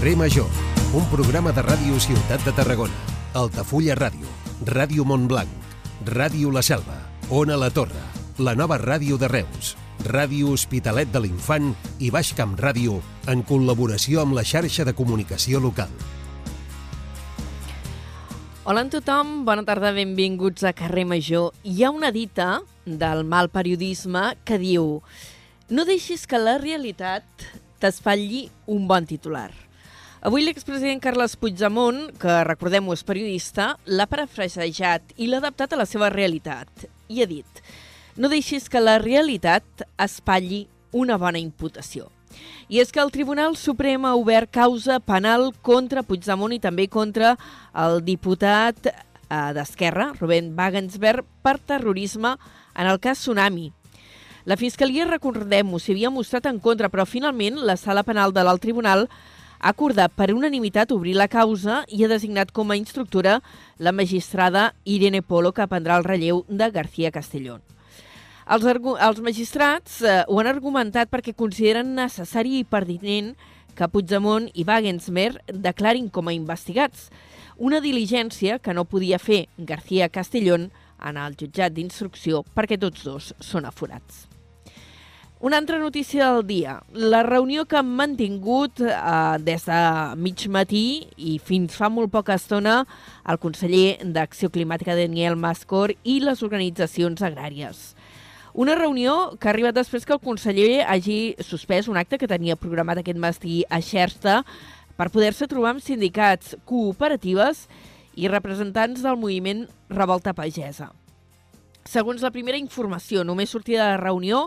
Carrer Major, un programa de ràdio Ciutat de Tarragona, Altafulla Ràdio, Ràdio Montblanc, Ràdio La Selva, Ona La Torre, la nova ràdio de Reus, Ràdio Hospitalet de l'Infant i Baix Camp Ràdio en col·laboració amb la xarxa de comunicació local. Hola a tothom, bona tarda, benvinguts a Carrer Major. Hi ha una dita del mal periodisme que diu no deixis que la realitat t'espatlli un bon titular. Avui l'expresident Carles Puigdemont, que recordem-ho és periodista, l'ha parafrasejat i l'ha adaptat a la seva realitat i ha dit no deixis que la realitat espatlli una bona imputació. I és que el Tribunal Suprem ha obert causa penal contra Puigdemont i també contra el diputat eh, d'Esquerra, Rubén Wagensberg, per terrorisme en el cas Tsunami, la Fiscalia, recordem-ho, s'hi havia mostrat en contra, però finalment la Sala Penal de l'Alt Tribunal ha acordat per unanimitat obrir la causa i ha designat com a instructora la magistrada Irene Polo, que prendrà el relleu de García Castellón. Els, els magistrats eh, ho han argumentat perquè consideren necessari i pertinent que Puigdemont i Wagensmer declarin com a investigats, una diligència que no podia fer García Castellón en el jutjat d'instrucció perquè tots dos són aforats. Una altra notícia del dia. La reunió que han mantingut eh, des de mig matí i fins fa molt poca estona el conseller d'Acció Climàtica Daniel Mascor i les organitzacions agràries. Una reunió que ha arribat després que el conseller hagi suspès un acte que tenia programat aquest matí a Xersta per poder-se trobar amb sindicats, cooperatives i representants del moviment Revolta Pagesa. Segons la primera informació, només sortida de la reunió,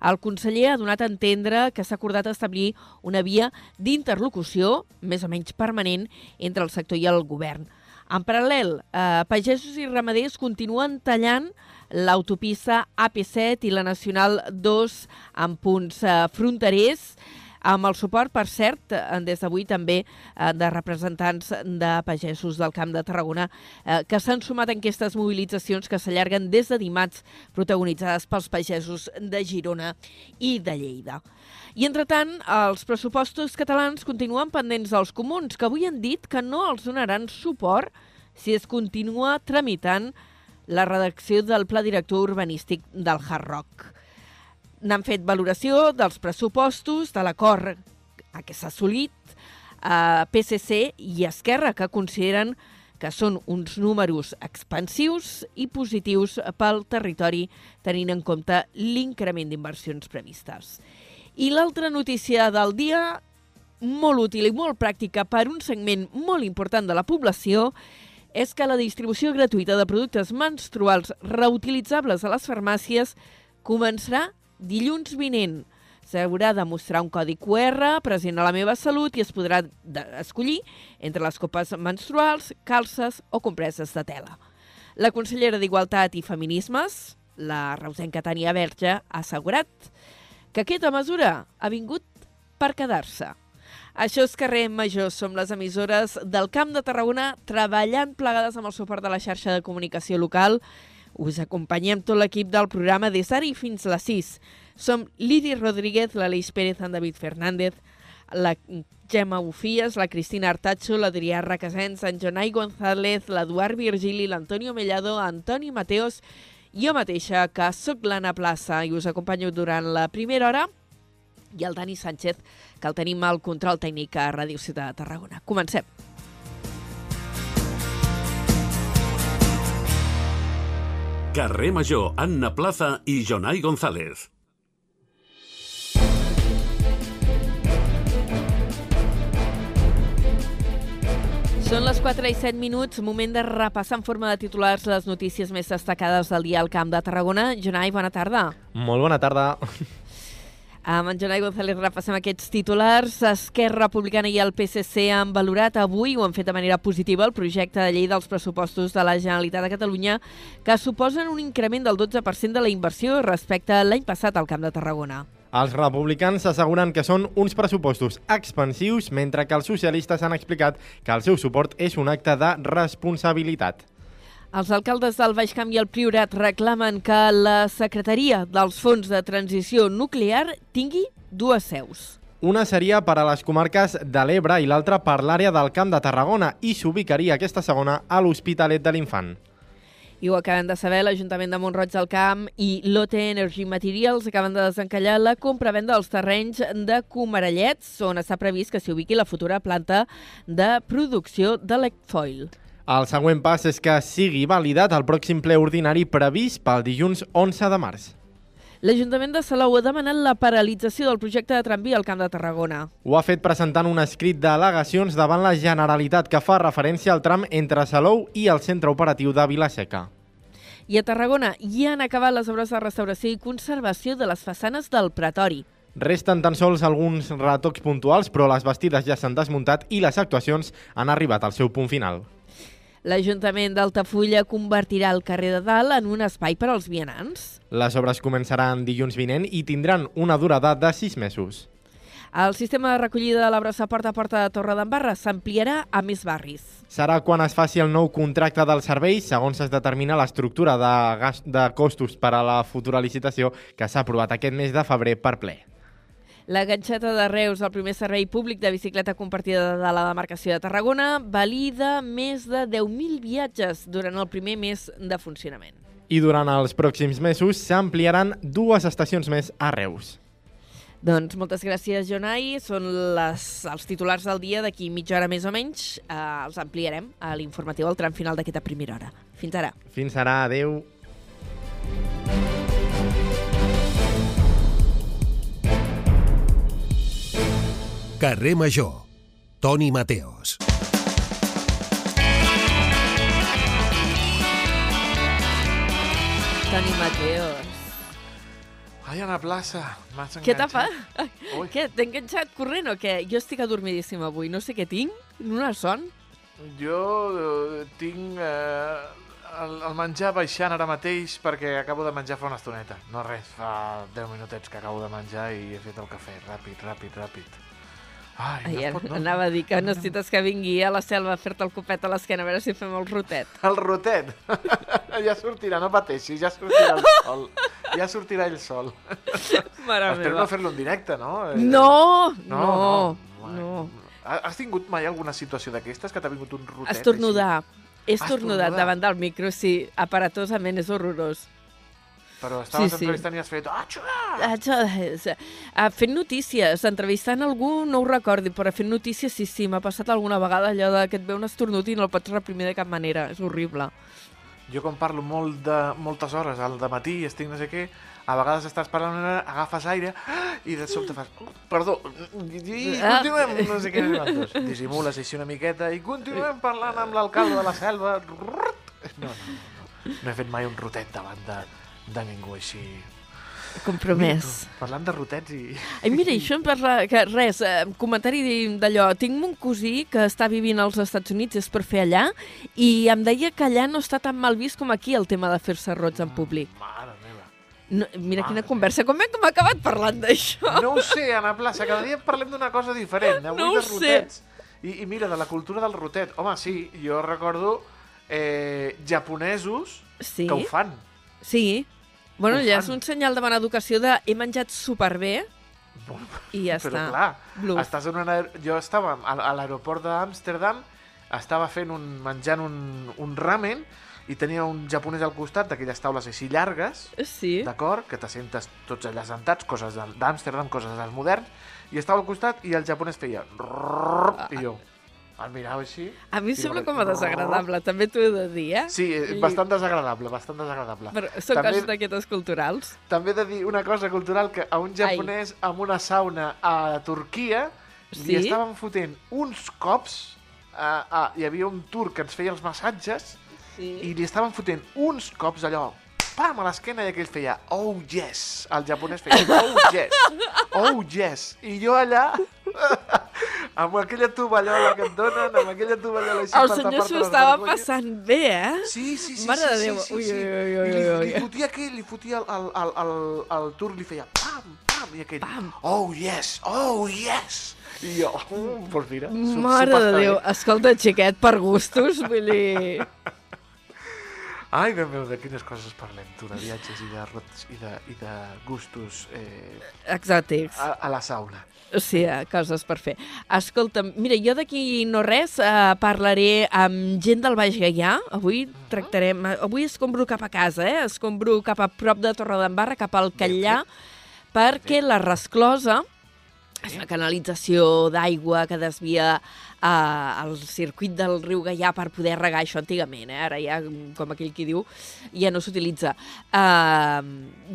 el conseller ha donat a entendre que s'ha acordat establir una via d'interlocució, més o menys permanent, entre el sector i el govern. En paral·lel, eh, pagesos i ramaders continuen tallant l'autopista AP7 i la Nacional 2 en punts eh, fronterers, amb el suport, per cert, des d'avui també eh, de representants de pagesos del Camp de Tarragona eh, que s'han sumat a aquestes mobilitzacions que s'allarguen des de dimarts protagonitzades pels pagesos de Girona i de Lleida. I, entretant, els pressupostos catalans continuen pendents dels comuns, que avui han dit que no els donaran suport si es continua tramitant la redacció del Pla Director Urbanístic del Hard Rock n'han fet valoració dels pressupostos, de l'acord a què s'ha assolit eh, PSC i Esquerra, que consideren que són uns números expansius i positius pel territori, tenint en compte l'increment d'inversions previstes. I l'altra notícia del dia, molt útil i molt pràctica per un segment molt important de la població, és que la distribució gratuïta de productes menstruals reutilitzables a les farmàcies començarà dilluns vinent s'haurà de mostrar un codi QR present a la meva salut i es podrà escollir entre les copes menstruals, calces o compreses de tela. La consellera d'Igualtat i Feminismes, la reusenca Tania Verge, ha assegurat que aquesta mesura ha vingut per quedar-se. Això és Carrer Major, som les emissores del Camp de Tarragona treballant plegades amb el suport de la xarxa de comunicació local us acompanyem tot l'equip del programa des d'ara i fins a les 6. Som Lidi Rodríguez, l'Aleix Pérez, en David Fernández, la Gemma Bufies, la Cristina Artacho, l'Adrià Requesens, en Jonai González, l'Eduard Virgili, l'Antonio Mellado, Antoni Mateos, jo mateixa, que sóc l'Anna Plaça i us acompanyo durant la primera hora, i el Dani Sánchez, que el tenim al control tècnic a Ràdio Ciutat de Tarragona. Comencem. Carrer Major, Anna Plaza i Jonai González. Són les 4 i 7 minuts, moment de repassar en forma de titulars les notícies més destacades del dia al Camp de Tarragona. Jonai, bona tarda. Molt bona tarda. Amb en Jonai González repassem aquests titulars. Esquerra Republicana i el PSC han valorat avui, o han fet de manera positiva, el projecte de llei dels pressupostos de la Generalitat de Catalunya que suposen un increment del 12% de la inversió respecte a l'any passat al Camp de Tarragona. Els republicans asseguren que són uns pressupostos expansius, mentre que els socialistes han explicat que el seu suport és un acte de responsabilitat. Els alcaldes del Baix Camp i el Priorat reclamen que la Secretaria dels Fons de Transició Nuclear tingui dues seus. Una seria per a les comarques de l'Ebre i l'altra per l'àrea del Camp de Tarragona i s'ubicaria aquesta segona a l'Hospitalet de l'Infant. I ho acaben de saber, l'Ajuntament de Montroig del Camp i l'OT Energy Materials acaben de desencallar la compra-venda dels terrenys de Comarellets, on està previst que s'hi ubiqui la futura planta de producció de l'Ecfoil. El següent pas és que sigui validat el pròxim ple ordinari previst pel dilluns 11 de març. L'Ajuntament de Salou ha demanat la paralització del projecte de tramvia al Camp de Tarragona. Ho ha fet presentant un escrit d'al·legacions davant la Generalitat que fa referència al tram entre Salou i el centre operatiu de Vilaseca. I a Tarragona ja han acabat les obres de restauració i conservació de les façanes del Pretori. Resten tan sols alguns retocs puntuals, però les bastides ja s'han desmuntat i les actuacions han arribat al seu punt final. L'Ajuntament d'Altafulla convertirà el carrer de Dalt en un espai per als vianants. Les obres començaran dilluns vinent i tindran una durada de 6 mesos. El sistema de recollida de la brossa porta a porta de Torre d'Embarra s'ampliarà a més barris. Serà quan es faci el nou contracte del servei, segons es determina l'estructura de, de costos per a la futura licitació que s'ha aprovat aquest mes de febrer per ple. La ganxeta de Reus, el primer servei públic de bicicleta compartida de la demarcació de Tarragona, valida més de 10.000 viatges durant el primer mes de funcionament. I durant els pròxims mesos s'ampliaran dues estacions més a Reus. Doncs moltes gràcies, Jonai. Són les, els titulars del dia d'aquí mitja hora més o menys. Eh, els ampliarem a l'informatiu al tram final d'aquesta primera hora. Fins ara. Fins ara, adeu. Carrer Major. Toni Mateos. Toni Mateos. Ai, Ana Plaça, m'has Què t'ha fa? enganxat. Ui. Què, t'he enganxat corrent o què? Jo estic adormidíssima avui, no sé què tinc, una son. Jo eh, tinc eh, el, el menjar baixant ara mateix perquè acabo de menjar fa una estoneta. No res, fa 10 minutets que acabo de menjar i he fet el cafè. Ràpid, ràpid, ràpid. Ai, Ai, no es pot, no? anava a dir que necessites que vingui a la selva a fer-te el copet a l'esquena a veure si fem el rotet. El rotet. ja sortirà, no pateixis, ja sortirà el sol. Ja sortirà ell sol. Mare Espero no fer-lo en directe, no? Eh, No, No, no, no. no. Ha- Has tingut mai alguna situació d'aquestes que t'ha vingut un rotet? Estornudar. He estornudat Estornudar. davant del micro, sí, aparatosament, és horrorós. Però estaves Sí, sí. entrevistant i has fet... Ah, xua! Ah, ah, fent notícies, entrevistant algú, no ho recordi, però fent notícies sí, sí, m'ha passat alguna vegada allò de que et ve un esternut i no el pots reprimir de cap manera, és horrible. Jo com parlo molt de, moltes hores al matí i estic no sé què, a vegades estàs parlant, agafes aire i de sobte fas... "Oh, Perdó, i, i Ah. continuem, no sé què. Dissimules així una miqueta i continuem parlant amb l'alcalde de la selva. No, no, no, no. No he fet mai un rotet davant de, de ningú així. Compromès. Mira Parlant de rotets i... Ai, mira, això em parla... Que res, eh, comentari d'allò. Tinc un cosí que està vivint als Estats Units, és per fer allà, i em deia que allà no està tan mal vist com aquí el tema de fer-se rots en públic. Mare meva. No, mira quina Mare conversa. Com hem, acabat parlant d'això? No ho sé, Anna Plaça, cada dia parlem d'una cosa diferent. Avui No ho de sé. rotets. I, I mira, de la cultura del rotet. Home, sí, jo recordo eh, japonesos Sí, que ho fan. sí. Bueno, ja és un senyal de bona educació de he menjat superbé i ja Però està. clar, Bluff. estàs en una... Jo estava a, l'aeroport d'Amsterdam, estava fent un, menjant un, un ramen i tenia un japonès al costat d'aquelles taules així llargues, Sí. d'acord? Que t'assentes tots allà sentats, coses del- d'Amsterdam, coses dels moderns, i estava al costat i el japonès feia... rrrr, I jo el mirava així... A mi em sembla com a desagradable, també t'ho he de dir, eh? Sí, eh, I- bastant desagradable, bastant desagradable. Però són També- coses d'aquestes culturals. També he de dir una cosa cultural, que a un japonès amb una sauna a Turquia Sí? li estaven fotent uns cops, uh, uh, hi havia un turc que ens feia els massatges, Sí. i li estaven fotent uns cops allò, pam, a l'esquena, i aquell feia, oh yes, el japonès feia, oh yes, oh yes, i jo allà, amb aquella tovallola que et donen, amb aquella tovallola així El senyor s'ho estava vergonyes. passant bé, eh? Sí, sí, sí. Mare sí, de Déu. Sí, Ui, sí. ui, ui, I ui, li, ui. li fotia aquell, li fotia el, el, el, el, el turc, li feia pam, pam, i aquell, Pam. oh yes, oh yes. I jo, mm, doncs mira, Mare de Déu. Escolta, xiquet, per gustos, vull dir... Ai, Déu meu, de quines coses parlem, tu, de viatges i de, i de, i de gustos eh, Exòtics. a, a la sauna. Sí, eh, coses per fer. Escolta'm, mira, jo d'aquí no res eh, parlaré amb gent del Baix Gaià. Avui tractarem... Avui escombro cap a casa, eh? Escombro cap a prop de Torredembarra, cap al Catllà, perquè la resclosa és una canalització d'aigua que desvia eh, el circuit del riu Gaià per poder regar això antigament, eh? ara ja, com aquell qui diu, ja no s'utilitza. Eh,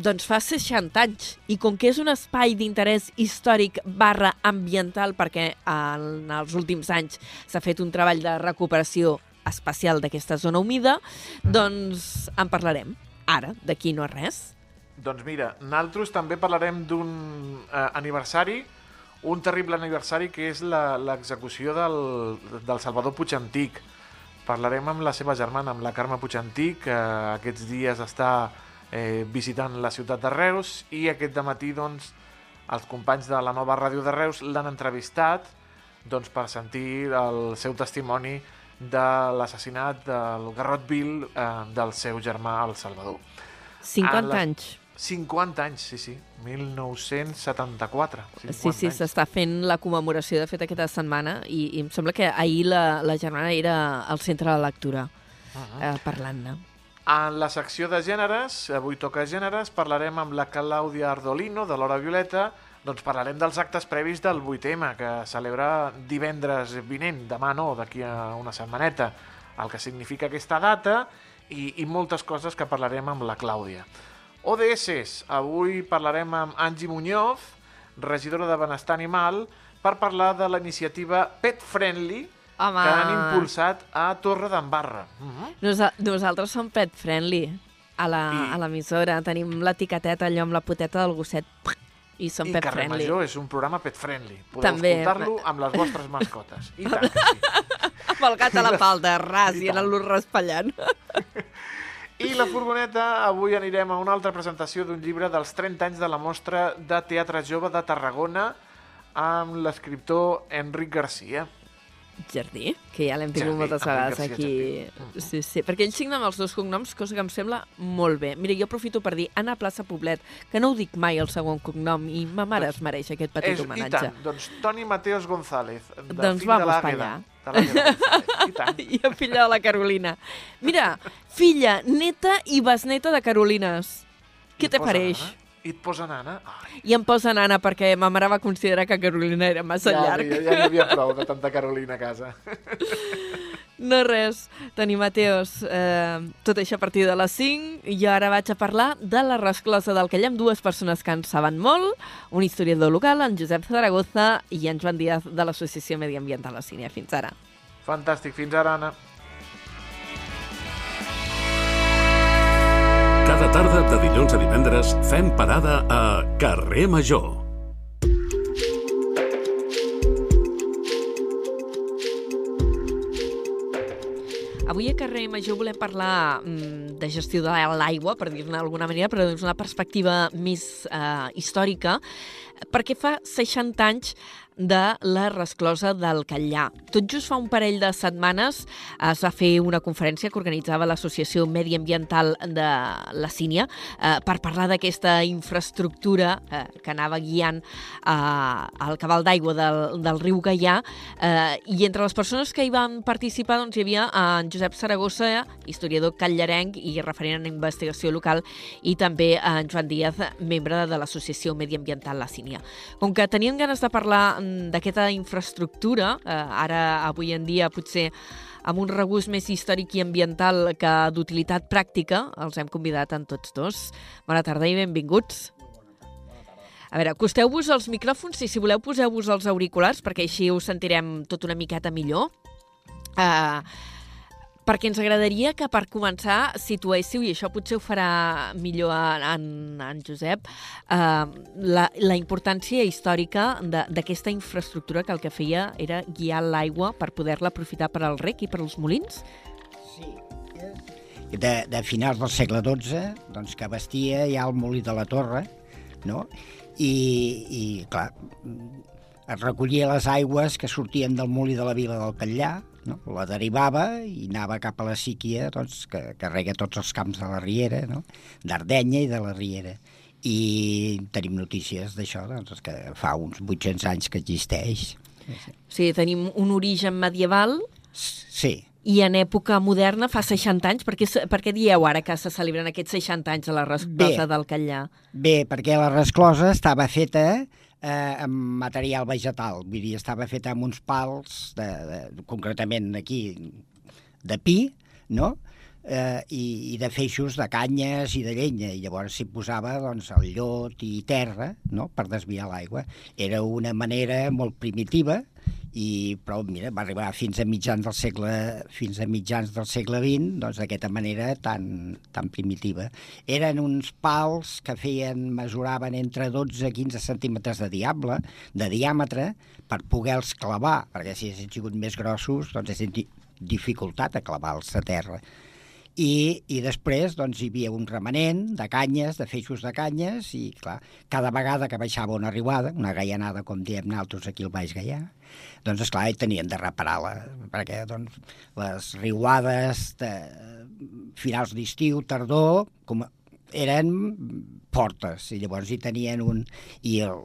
doncs fa 60 anys, i com que és un espai d'interès històric barra ambiental, perquè en els últims anys s'ha fet un treball de recuperació especial d'aquesta zona humida, doncs en parlarem ara, d'aquí no res. Doncs mira, nosaltres també parlarem d'un eh, aniversari, un terrible aniversari que és la- l'execució del, del Salvador Puigantic. Parlarem amb la seva germana, amb la Carme Puigantic, que aquests dies està eh, visitant la ciutat de Reus i aquest matí doncs, els companys de la nova ràdio de Reus l'han entrevistat doncs, per sentir el seu testimoni de l'assassinat del Garrot Vil eh, del seu germà, el Salvador. 50 Ah, la- anys. 50 anys, sí, sí. 1974. 50 Sí, sí, s'està fent la commemoració, de fet, aquesta setmana, i, i em sembla que ahir la, la germana era al centre de lectura, Uh -huh. eh, parlant-ne. En la secció de gèneres, avui toca gèneres, parlarem amb la Clàudia Ardolino, de l'Hora Violeta, doncs parlarem dels actes previs del 8M, que celebra divendres vinent, demà no, d'aquí a una setmaneta, el que significa aquesta data, i, i moltes coses que parlarem amb la Clàudia. ODS, avui parlarem amb Angie Muñoz, regidora de Benestar Animal, per parlar de la iniciativa Pet Friendly, Home. que han impulsat a Torre d'Embarra. Uh -huh. Nosa nosaltres som pet friendly a la- I- l'emissora. Tenim l'etiqueteta allò amb la poteta del gosset i som I pet Carrer friendly. Major és un programa pet friendly. Podeu També. escoltar-lo amb les vostres mascotes. I tant que sí. Amb el gat a la falda, ras, I i anant-lo raspallant. I la furgoneta, avui anirem a una altra presentació d'un llibre dels 30 anys de la mostra de Teatre Jove de Tarragona amb l'escriptor Enric Garcia. Jardí, que ja l'hem tingut Jardí, moltes vegades García aquí. Jardí. Sí, sí, perquè ell signa amb els dos cognoms, cosa que em sembla molt bé. Mira, jo aprofito per dir Anna Plaça Poblet, que no ho dic mai el segon cognom, i ma mare es mereix aquest petit És, I homenatge. tant, doncs Toni Mateos González, de Doncs fill de l'Àgueda. De. I tant. I a filla de la Carolina. Mira, filla, neta i besneta de Carolines. Què te pareix? nana? I et posa nana? Ai, I em posa nana perquè ma mare va considerar que Carolina era massa ja, llarg. Ja, ja n'hi havia prou de tanta Carolina a casa. No res, Toni Mateos, eh, tot això a partir de les 5 i jo ara vaig a parlar de la resclosa del Callà amb dues persones que en saben molt, un historiador local, en Josep Zaragoza i en Joan Díaz de l'Associació Mediambiental La Sínia. Fins ara. Fantàstic. Fins ara, Anna. Cada tarda de dilluns a divendres fem parada a Carrer Major. Avui a Carrer Major volem parlar mm, de gestió de l'aigua, per dir-ne d'alguna manera, però d'una perspectiva més eh, històrica, perquè fa 60 anys de la resclosa del Catllà. Tot just fa un parell de setmanes es va fer una conferència que organitzava l'Associació Mediambiental de la Sínia eh, per parlar d'aquesta infraestructura eh, que anava guiant eh, el cabal d'aigua del, del riu Gaià eh, i entre les persones que hi van participar doncs, hi havia en Josep Saragossa, historiador callarenc i referent en investigació local i també en Joan Díaz, membre de l'Associació Mediambiental La Sínia. Com que tenien ganes de parlar d'aquesta infraestructura, eh, ara avui en dia potser amb un regust més històric i ambiental que d'utilitat pràctica, els hem convidat en tots dos. Bona tarda i benvinguts. A veure, acosteu-vos els micròfons i si voleu poseu-vos els auriculars perquè així us sentirem tot una miqueta millor. Uh, perquè ens agradaria que per començar situéssiu, i això potser ho farà millor en, en Josep, uh, la, la importància històrica d'aquesta infraestructura que el que feia era guiar l'aigua per poder-la aprofitar per al rec i per als molins? Sí. De, de finals del segle XII, doncs, que vestia ja el molí de la Torre, no? I, i clar, es recollia les aigües que sortien del molí de la vila del Catllà, no? la derivava i anava cap a la síquia doncs, que, que rega tots els camps de la Riera, no? d'Ardenya i de la Riera. I tenim notícies d'això, doncs, que fa uns 800 anys que existeix. Sigui, tenim un origen medieval Sí, i en època moderna fa 60 anys. Per què, per què dieu ara que se celebren aquests 60 anys de la resclosa Bé. del Catllà? Bé, perquè la resclosa estava feta eh, amb material vegetal, vull dir, estava feta amb uns pals, de, de, concretament aquí, de pi, no?, eh, i, i de feixos de canyes i de llenya, i llavors s'hi posava doncs, el llot i terra no?, per desviar l'aigua. Era una manera molt primitiva, i però mira, va arribar fins a mitjans del segle fins a mitjans del segle XX doncs d'aquesta manera tan, tan primitiva eren uns pals que feien mesuraven entre 12 i 15 centímetres de diable de diàmetre per poder-los clavar perquè si haguessin sigut més grossos doncs haguessin di- dificultat a clavar-los a terra i, i després doncs, hi havia un remanent de canyes, de feixos de canyes, i clar, cada vegada que baixava una riuada, una gaianada, com diem nosaltres aquí al Baix Gaià, doncs, esclar, hi tenien de reparar-la, perquè doncs, les riuades de finals d'estiu, tardor, com, eren portes, i llavors hi tenien un... I el,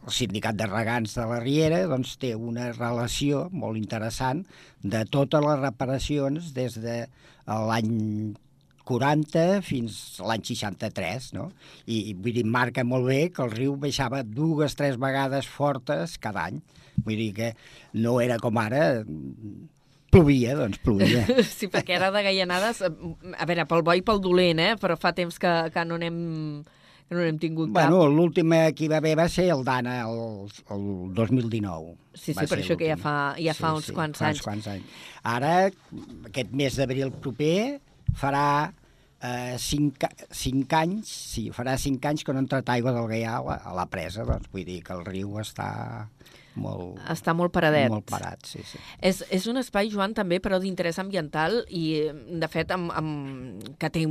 el sindicat de regants de la Riera doncs, té una relació molt interessant de totes les reparacions des de l'any 40 fins l'any 63, no? I, i vull dir, marca molt bé que el riu baixava dues, tres vegades fortes cada any. Vull dir que no era com ara, plovia, doncs plovia. Sí, perquè ara de gaianades, a veure, pel bo i pel dolent, eh? però fa temps que, que no n'hem que no n'hem tingut cap. Bueno, l'última que hi va haver va ser el d'Anna el, el 2019. Sí, sí, Va per això que ja fa- ja fa uns quants fa anys. Uns quants anys. Ara, aquest mes d'abril proper, farà eh, cinc, cinc anys, sí, farà cinc anys que no ha entrat aigua del Gaià a la, a la presa, doncs vull dir que el riu està molt, Està molt paradet. molt parat, sí, sí. És, és un espai, Joan, també, però d'interès ambiental i, de fet, amb, amb, que té,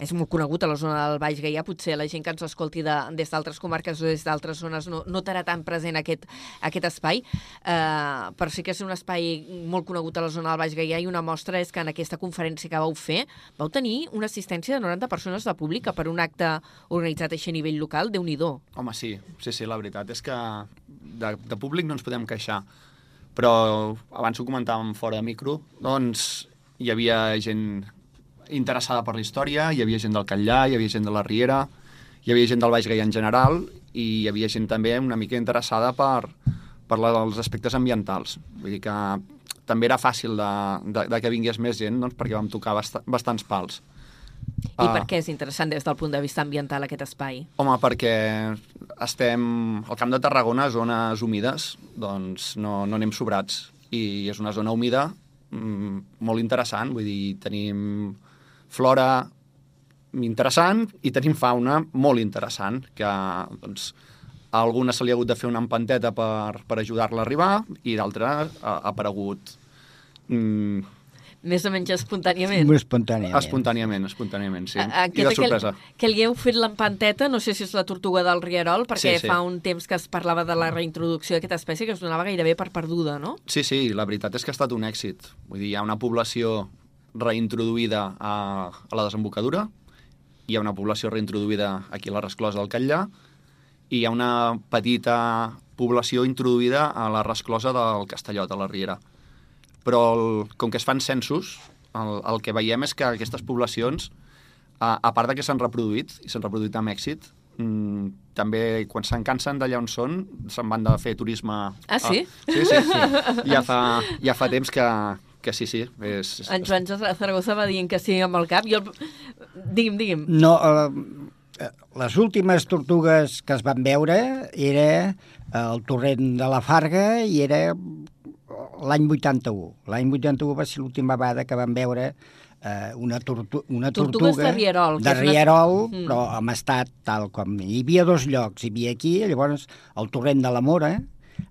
és molt conegut a la zona del Baix Gaià. Potser la gent que ens escolti de, des d'altres comarques o des d'altres zones no, no terà tan present aquest, aquest espai, eh, però sí que és un espai molt conegut a la zona del Baix Gaià i una mostra és que en aquesta conferència que vau fer vau tenir una assistència de 90 persones de pública per un acte organitzat així a nivell local, déu nhi Home, sí, sí, sí, la veritat és que de, de públic no ens podem queixar, però abans ho comentàvem fora de micro, doncs hi havia gent interessada per la història, hi havia gent del Catllà, hi havia gent de la Riera, hi havia gent del Baix Gaià en general i hi havia gent també una mica interessada per, per els aspectes ambientals. Vull dir que també era fàcil de, de, de que vingués més gent doncs, perquè vam tocar bast bastants pals. I Ah. per què és interessant des del punt de vista ambiental aquest espai? Home, perquè estem... Al Camp de Tarragona, zones humides, doncs no, no anem sobrats. I és una zona humida mm, molt interessant, vull dir, tenim flora interessant i tenim fauna molt interessant, que doncs, a alguna se li ha hagut de fer una empanteta per, per ajudar-la a arribar i d'altra ha, ha aparegut mm, Més o menys espontàniament. Molt espontàniament. espontàniament, espontàniament, sí. A- I de sorpresa. Que, que li heu fet l'empanteta, no sé si és la tortuga del Rierol, perquè Sí, sí. fa un temps que es parlava de la reintroducció d'aquesta espècie que es donava gairebé per perduda, no? Sí, sí, la veritat és que ha estat un èxit. Vull dir, hi ha una població reintroduïda a, a la desembocadura, hi ha una població reintroduïda aquí a la resclosa del Catllà, i hi ha una petita població introduïda a la resclosa del Castellot, a la Riera. Però el, com que es fan censos, el, el que veiem és que aquestes poblacions, a, a part de que s'han reproduït, i s'han reproduït amb èxit, mm, també quan se'n cansen d'allà on són, se'n van de fer turisme... Ah, sí? A, sí, sí, sí. Ja fa, ja fa temps que, que sí, sí. És, En Joan Zaragoza va dient que sí amb el cap. Jo... el- Digui'm, digui'm. No, eh, les últimes tortugues que es van veure era el torrent de la Farga i era l'any 81. L'any 81 va ser l'última vegada que vam veure eh, una, tortu una tortuga... de rierol, De una- rierol, Mm. però amb estat tal com... Hi havia dos llocs, hi havia aquí, llavors el torrent de la Mora,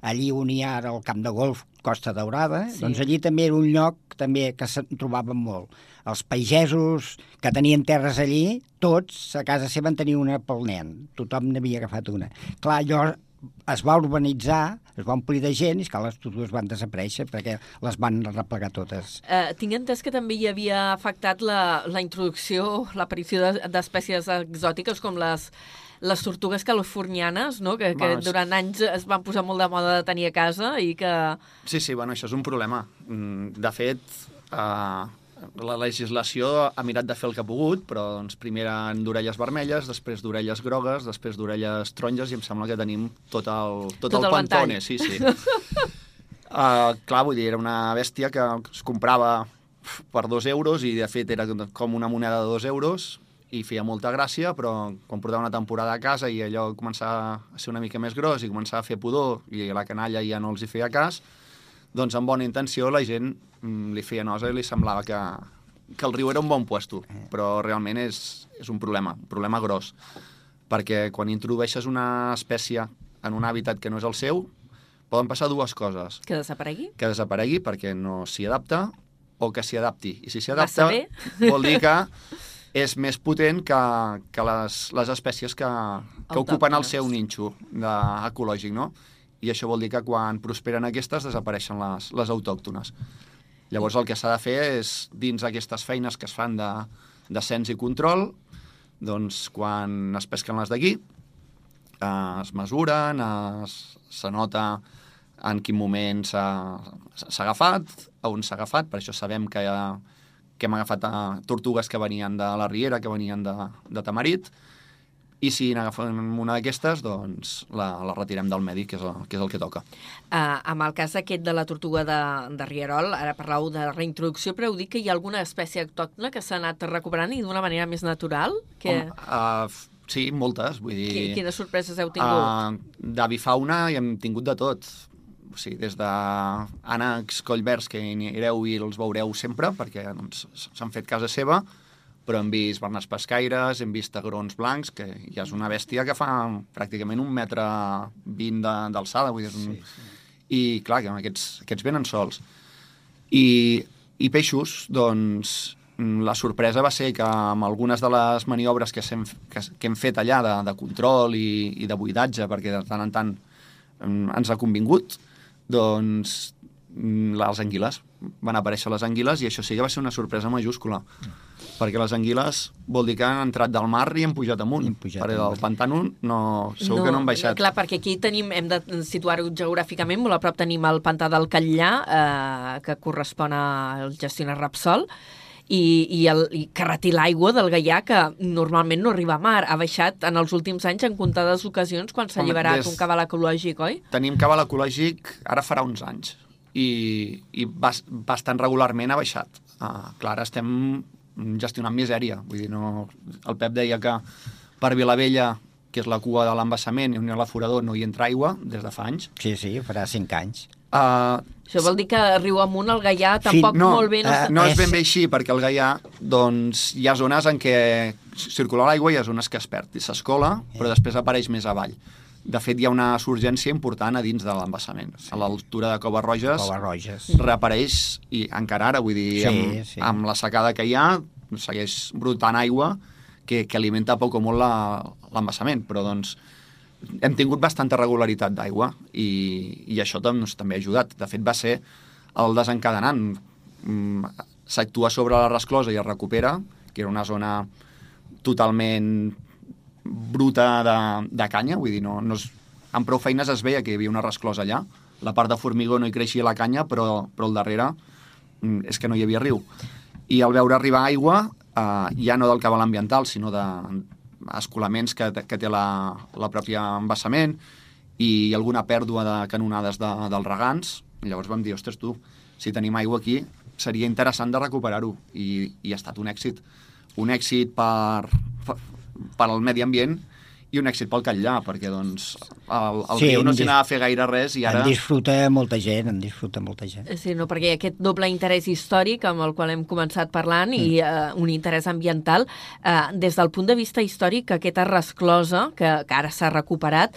allí on hi ha ara el camp de golf Costa Daurada, Sí. sí. doncs allí també era un lloc també que se'n trobaven molt. Els pagesos que tenien terres allí, tots a casa seva en tenien una pel nen. Tothom n'havia agafat una. Clar, allò es va urbanitzar, es va omplir de gent i, esclar, les tortugues van desaparèixer perquè les van replegar totes. Eh, tinc entès que també hi havia afectat la, la introducció, l'aparició de- d'espècies exòtiques com les, les tortugues californianes, no? que, que Bueno, durant anys es van posar molt de moda de tenir a casa i que... Sí, sí, bueno, això és un problema. Mm, De fet, eh, la legislació ha mirat de fer el que ha pogut, però doncs, primer eren d'orelles vermelles, després d'orelles grogues, després d'orelles taronges, i em sembla que tenim tot el, tot, Tot el, el pantone. ventall. Sí, sí. uh, clar, vull dir, era una bèstia que es comprava per dos euros i, de fet, era com una moneda de dos euros i feia molta gràcia, però quan portava una temporada a casa i allò començava a ser una mica més gros i començava a fer pudor i la canalla ja no els hi feia cas, doncs amb bona intenció la gent mm, li feia nosa i li semblava que, que el riu era un bon puesto, però realment és, és un problema, un problema gros, perquè quan introdueixes una espècie en un hàbitat que no és el seu, poden passar dues coses. que desaparegui. Que desaparegui perquè no s'hi adapta o que s'hi adapti. I si s'hi adapta, vol dir que és més potent que, que les, les espècies que, que ocupen el seu ninxo de, ecològic, no? I això vol dir que quan prosperen aquestes desapareixen les, les autòctones. Llavors el que s'ha de fer és, dins aquestes feines que es fan de, de cens i control, doncs quan es pesquen les d'aquí, eh, es mesuren, es, se nota en quin moment s'ha agafat, a on s'ha agafat, per això sabem que, que hem agafat eh, tortugues que venien de la Riera, que venien de, de Tamarit, i si n'agafem una d'aquestes, doncs la, la retirem del medi, que és el que, és el que toca. Uh, amb el cas aquest de la tortuga de, de Rierol, ara parlau de reintroducció, però heu dit que hi ha alguna espècie autòctona que s'ha anat recuperant i d'una manera més natural? Que... Home, uh, sí, moltes, vull dir... Qui- Quines sorpreses heu tingut? Uh, D'avifauna hi hem tingut de tot. O sigui, des de ànecs collverds que hi anireu i els veureu sempre, perquè doncs, s'han fet casa seva, però hem vist bernats pescaires, hem vist agrons blancs, que ja és una bèstia que fa pràcticament un metre vint d'alçada, vull dir, és un... Sí, sí. I, clar, que aquests, aquests venen sols. I, i peixos, doncs, mm, la sorpresa va ser que amb algunes de les maniobres que, hem, que, que hem fet allà de, de control i, i de buidatge, perquè de tant en tant mm, ens ha convingut, doncs les anguiles. Van aparèixer les anguiles i això sí que va ser una sorpresa majúscula. Perquè les anguiles vol dir que han entrat del mar i han pujat amunt. Han pujat perquè del pantano no, segur que no han baixat. Clar, perquè aquí tenim, hem de situar-ho geogràficament, molt a prop tenim el pantà del Catllà, eh, que correspon al gestionar Rapsol, i, i, el, i que retí l'aigua del Gaià, que normalment no arriba a mar. Ha baixat en els últims anys en comptades ocasions quan s'ha alliberat des- un cabal ecològic, oi? Tenim cabal ecològic ara farà uns anys i, i bas, bastant regularment ha baixat. Uh, clar, estem gestionant misèria. Vull dir, no... El Pep deia que per Vilavella, que és la cua de l'embassament i on hi ha l'aforador, no hi entra aigua des de fa anys. Sí, sí, farà cinc anys. Uh, Això vol dir que riu amunt el Gaià tampoc no, molt bé... No, eh, uh, no és és- ben bé així, perquè el Gaià, doncs, hi ha zones en què circula l'aigua i hi ha zones que es perd i s'escola, però després apareix més avall. De fet, hi ha una surgència important a dins de l'embassament. A l'altura de Coves Roges Coves Roges. reapareix, i encara ara, vull dir, Sí, amb, sí. amb la secada que hi ha, segueix brotant aigua que, que alimenta poc o molt la- l'embassament, però doncs hem tingut bastanta regularitat d'aigua i, i això doncs, també ha ajudat. De fet, va ser el desencadenant. Mm, S'actua sobre la resclosa i es recupera, que era una zona totalment bruta de, de canya, vull dir, no, no es, amb prou feines es veia que hi havia una resclosa allà. La part de formigó no hi creixia la canya, però, però al darrere mm, és que no hi havia riu. I al veure arribar aigua, eh, ja no del cabal ambiental, sinó de que, que té la, la pròpia embassament i alguna pèrdua de canonades de, dels regants, llavors vam dir, ostres, tu, si tenim aigua aquí, seria interessant de recuperar-ho. I, I ha estat un èxit. Un èxit per, per, al medi ambient i un èxit pel Catllà, perquè doncs, el, el Sí, riu no s'hi anava a fer gaire res i ara... En disfruta molta gent, en disfruta molta gent. Sí, no, perquè aquest doble interès històric amb el qual hem començat parlant mm. i uh, un interès ambiental, uh, des del punt de vista històric, aquesta resclosa, que, que ara s'ha recuperat,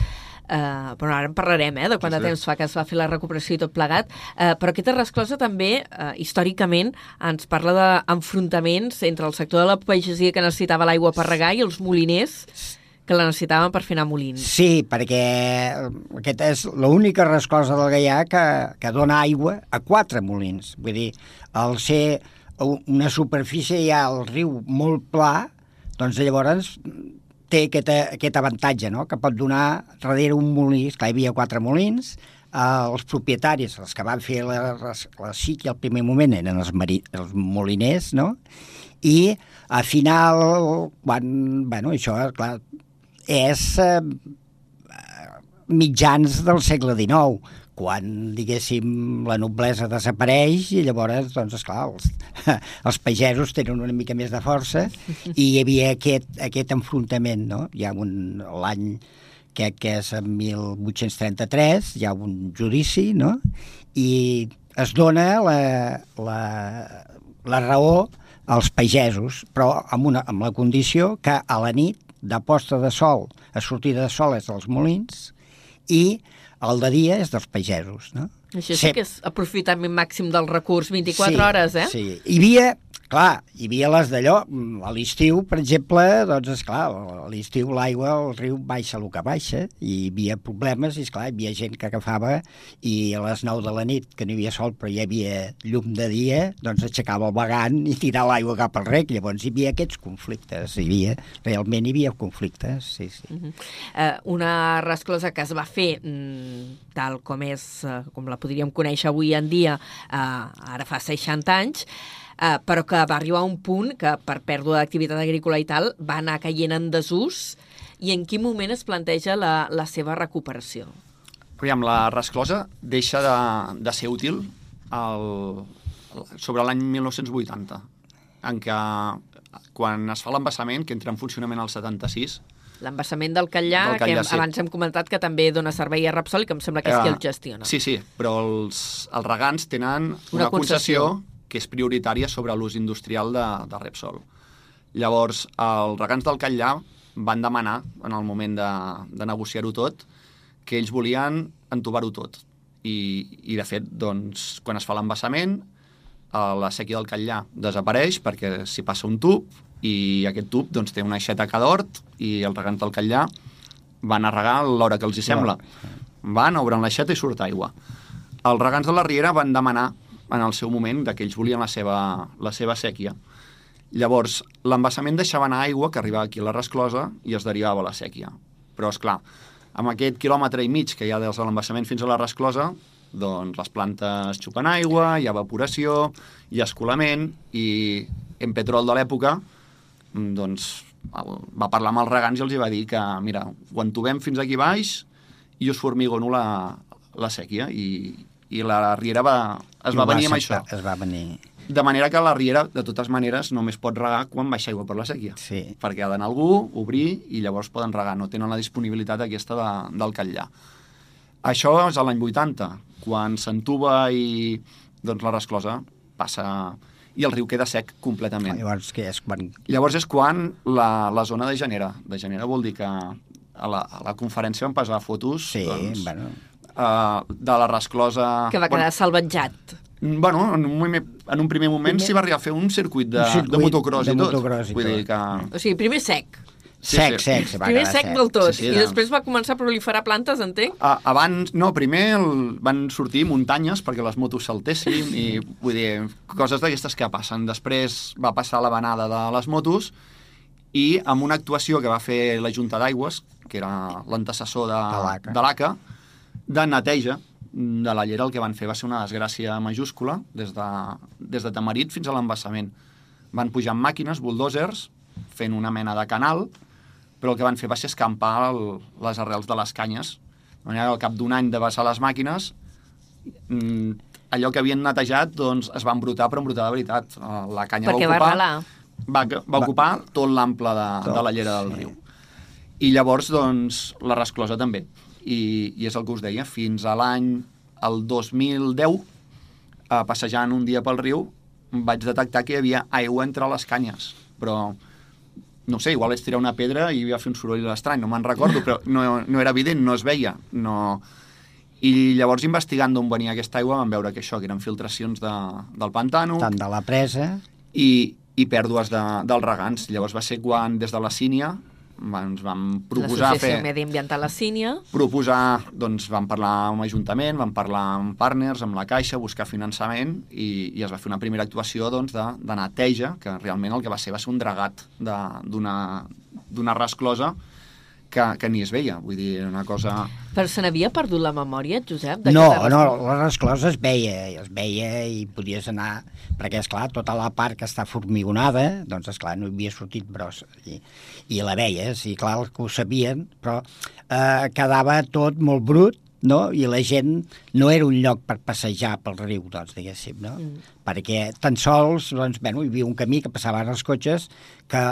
Uh, però ara en parlarem, eh, de quant de Sí, sí. temps fa que es va fer la recuperació i tot plegat, uh, però aquesta resclosa també, uh, històricament, ens parla d'enfrontaments entre el sector de la pagesia que necessitava l'aigua per regar i els moliners que la necessitàvem per fer anar molins. Sí, perquè aquesta és l'única resclosa del Gaià que, que dona aigua a quatre molins. Vull dir, al ser una superfície ja al riu molt pla, doncs llavors té aquest, aquest avantatge, no? que pot donar darrere un molí, esclar, hi havia quatre molins, eh, els propietaris, els que van fer la, la, la SIC al primer moment eren els, mari, els moliners, no? i a final, quan, bueno, això, clar, és eh, mitjans del segle XIX, quan, diguéssim, la noblesa desapareix i llavors, doncs, esclar, els, els pagesos tenen una mica més de força i hi havia aquest, aquest enfrontament, no? Hi ha un, l'any que, que és en 1833, hi ha un judici, no? I es dona la, la, la raó als pagesos, però amb, una, amb la condició que a la nit, de posta de sol a sortida de sol és dels molins i el de dia és dels pagesos, no? Això sí que és aprofitament màxim del recurs, 24 sí, hores, eh? Sí, hi havia, clar, hi havia les d'allò, mm, a l'estiu, per exemple, doncs, esclar, a l'estiu l'aigua, el riu baixa el que baixa, i hi havia problemes, i esclar, hi havia gent que agafava, i a les 9 de la nit, que no hi havia sol, però hi havia llum de dia, doncs aixecava el vagant i tirava l'aigua cap al rec, llavors hi havia aquests conflictes, hi havia, realment hi havia conflictes, sí, sí. Uh -huh. uh, una resclosa que es va fer mm, tal com és, uh, com la podríem conèixer avui en dia, uh, ara fa 60 anys, uh, però que va arribar a un punt que per pèrdua d'activitat agrícola i tal va anar caient en desús i en quin moment es planteja la, la seva recuperació? Aviam, la resclosa deixa de, de ser útil el, sobre l'any 1980, en què quan es fa l'embassament, que entra en funcionament al 76, L'embassament del Catllà, Del Catllà, que sí. abans hem comentat que també dona servei a Repsol i que em sembla que és qui el gestiona. Sí, sí, però els, els regants tenen una, Una una concessió, concessió. Que és prioritària sobre l'ús industrial de, de Repsol. Llavors, els regants del Catllà van demanar, en el moment de, de negociar-ho tot, que ells volien entubar-ho tot. I, I, de fet, doncs, quan es fa l'embassament, eh, la sèquia del Catllà desapareix perquè s'hi passa un tub i aquest tub doncs, té una aixeta a cada hort i els regants del Catllà van a regar l'hora que els hi sembla. Van, obren l'aixeta i surt aigua. Els regants de la Riera van demanar en el seu moment de que ells volien la seva, la seva sèquia. Llavors, l'embassament deixava anar aigua que arribava aquí a la resclosa i es derivava a la sèquia. Però, és clar, amb aquest quilòmetre i mig que hi ha des de l'embassament fins a la resclosa, doncs les plantes xupen aigua, hi ha evaporació, hi ha escolament, i en Petrol de l'època mm, doncs, va parlar amb els regants i els va dir que, mira, ho entubem fins aquí baix i us formigono la, la sèquia. I, i la Riera va, es va ho venir amb això. Es va venir, De manera que la Riera, de totes maneres, només pot regar quan baixa aigua per la sèquia. sí. Perquè ha d'anar algú, obrir, i llavors poden regar. No tenen la disponibilitat aquesta de, del Catllà. Això és a l'any 80, quan s'entuba i doncs, la resclosa passa i el riu queda sec completament. Llavors, que és quan... Llavors és quan la, la zona degenera. Degenera vol dir que a la, a la conferència van passar fotos Sí, doncs, bueno, uh, de la resclosa... Que va quedar salvatjat. Bueno, en un, en un primer moment s'hi va arribar a fer un circuit de, Un circuit de motocross de i tot. motocross i Vull tot. dir que... O sigui, primer sec. Sí, sec, sí. sec, se va primer quedar sec del tot. Sí, sí, I de- després va començar a proliferar plantes, entenc? A, abans, no, primer el, van sortir muntanyes perquè les motos saltessin i, vull dir, coses d'aquestes que passen. Després va passar la vanada de les motos i amb una actuació que va fer la Junta d'Aigües, que era l'antecessor de, De l'ACA. De neteja de la llera, el que van fer va ser una desgràcia majúscula des de, des de Tamarit fins a l'embassament. Van pujar amb màquines, bulldozers, fent una mena de canal, però el que van fer va ser escampar el, les arrels de les canyes. De manera que al cap d'un any de vessar les màquines, mm, allò que havien netejat doncs, es va embrutar, però embrutar de veritat. Eh, La canya Perquè va va ocupar, relar. va, va ocupar tot l'ample de, Tot, de la llera del sí. riu. I llavors, doncs, la resclosa també. I, I és el que us deia, fins a l'any el 2010, eh, passejant un dia pel riu, vaig detectar que hi havia aigua entre les canyes, però no sé, igual és tirar una pedra i va fer un soroll estrany, no me'n recordo, però no, no era evident, no es veia. No... I llavors, investigant d'on venia aquesta aigua, vam veure que això, que eren filtracions de, del pantano tant de la presa... i, i pèrdues de, dels regants. Llavors va ser quan, des de la sínia, ens vam proposar L'Associació fer... Mediambiental La Sínia. proposar, doncs vam parlar amb l'Ajuntament, vam parlar amb partners, amb la Caixa, buscar finançament i, i es va fer una primera actuació doncs, de, de neteja, que realment el que va ser va ser un dragat de- d'una d'una resclosa que, que ni es veia, vull dir, era una cosa... Però se n'havia perdut la memòria, Josep? de No, no, la resclosa es veia, es veia i podies anar, perquè, és clar tota la part que està formigonada, doncs, és clar no havia sortit brossa. I, i la veies, i clar, que ho sabien, però eh, quedava tot molt brut, no? i la gent no era un lloc per passejar pel riu, doncs, diguéssim, no? Mm. Perquè tan sols, doncs, bueno, hi havia un camí que passaven els cotxes que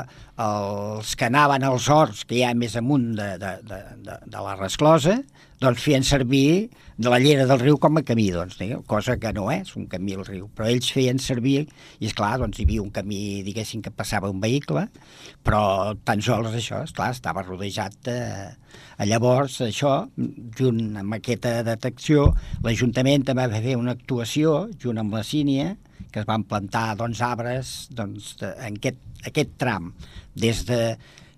els que anaven als horts que hi ha més amunt de, de, de, de, de la resclosa, doncs feien servir de la llera del riu com a camí, doncs, digueu, cosa que no és un camí al riu, però ells feien servir, i és clar, doncs hi havia un camí, diguéssim, que passava un vehicle, però tan sols això, és clar, estava rodejat de... Llavors, això, junt amb aquesta detecció, l'Ajuntament també va fer una actuació, junt amb la Sínia, que es van plantar doncs, arbres doncs, en aquest, aquest tram, des de,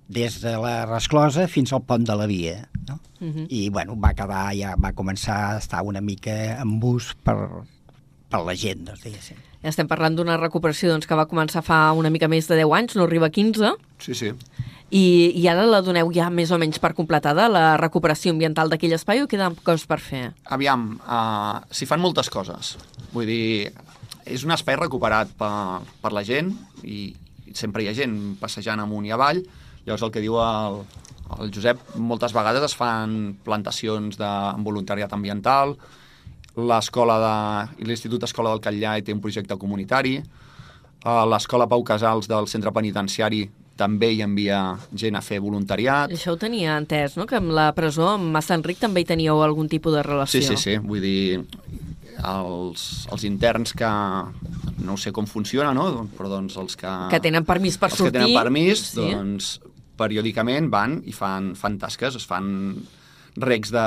des de la resclosa fins al pont de la via. No? Uh -huh. I bueno, va acabar, ja va començar a estar una mica en bus per, per la gent, doncs, diguéssim. Ja estem parlant d'una recuperació doncs, que va començar fa una mica més de 10 anys, no arriba a 15, Sí, sí. i, i ara la doneu ja més o menys per completada, la recuperació ambiental d'aquell espai, o queden coses per fer? Aviam, uh, s'hi fan moltes coses. Vull dir, és un espai recuperat per, per la gent i, i sempre hi ha gent passejant amunt i avall. Llavors el que diu el, el Josep, moltes vegades es fan plantacions de, voluntariat ambiental, l'escola de l'Institut Escola del Catllà té un projecte comunitari, l'escola Pau Casals del centre penitenciari també hi envia gent a fer voluntariat. Això ho tenia entès, no?, que amb la presó, amb Massa Enric, també hi teníeu algun tipus de relació. Sí, sí, sí. Vull dir, els, els interns que no sé com funciona, no? però doncs els que... Que tenen permís per els sortir. que tenen permís, Sí. doncs periòdicament van i fan, fan tasques, es fan recs de,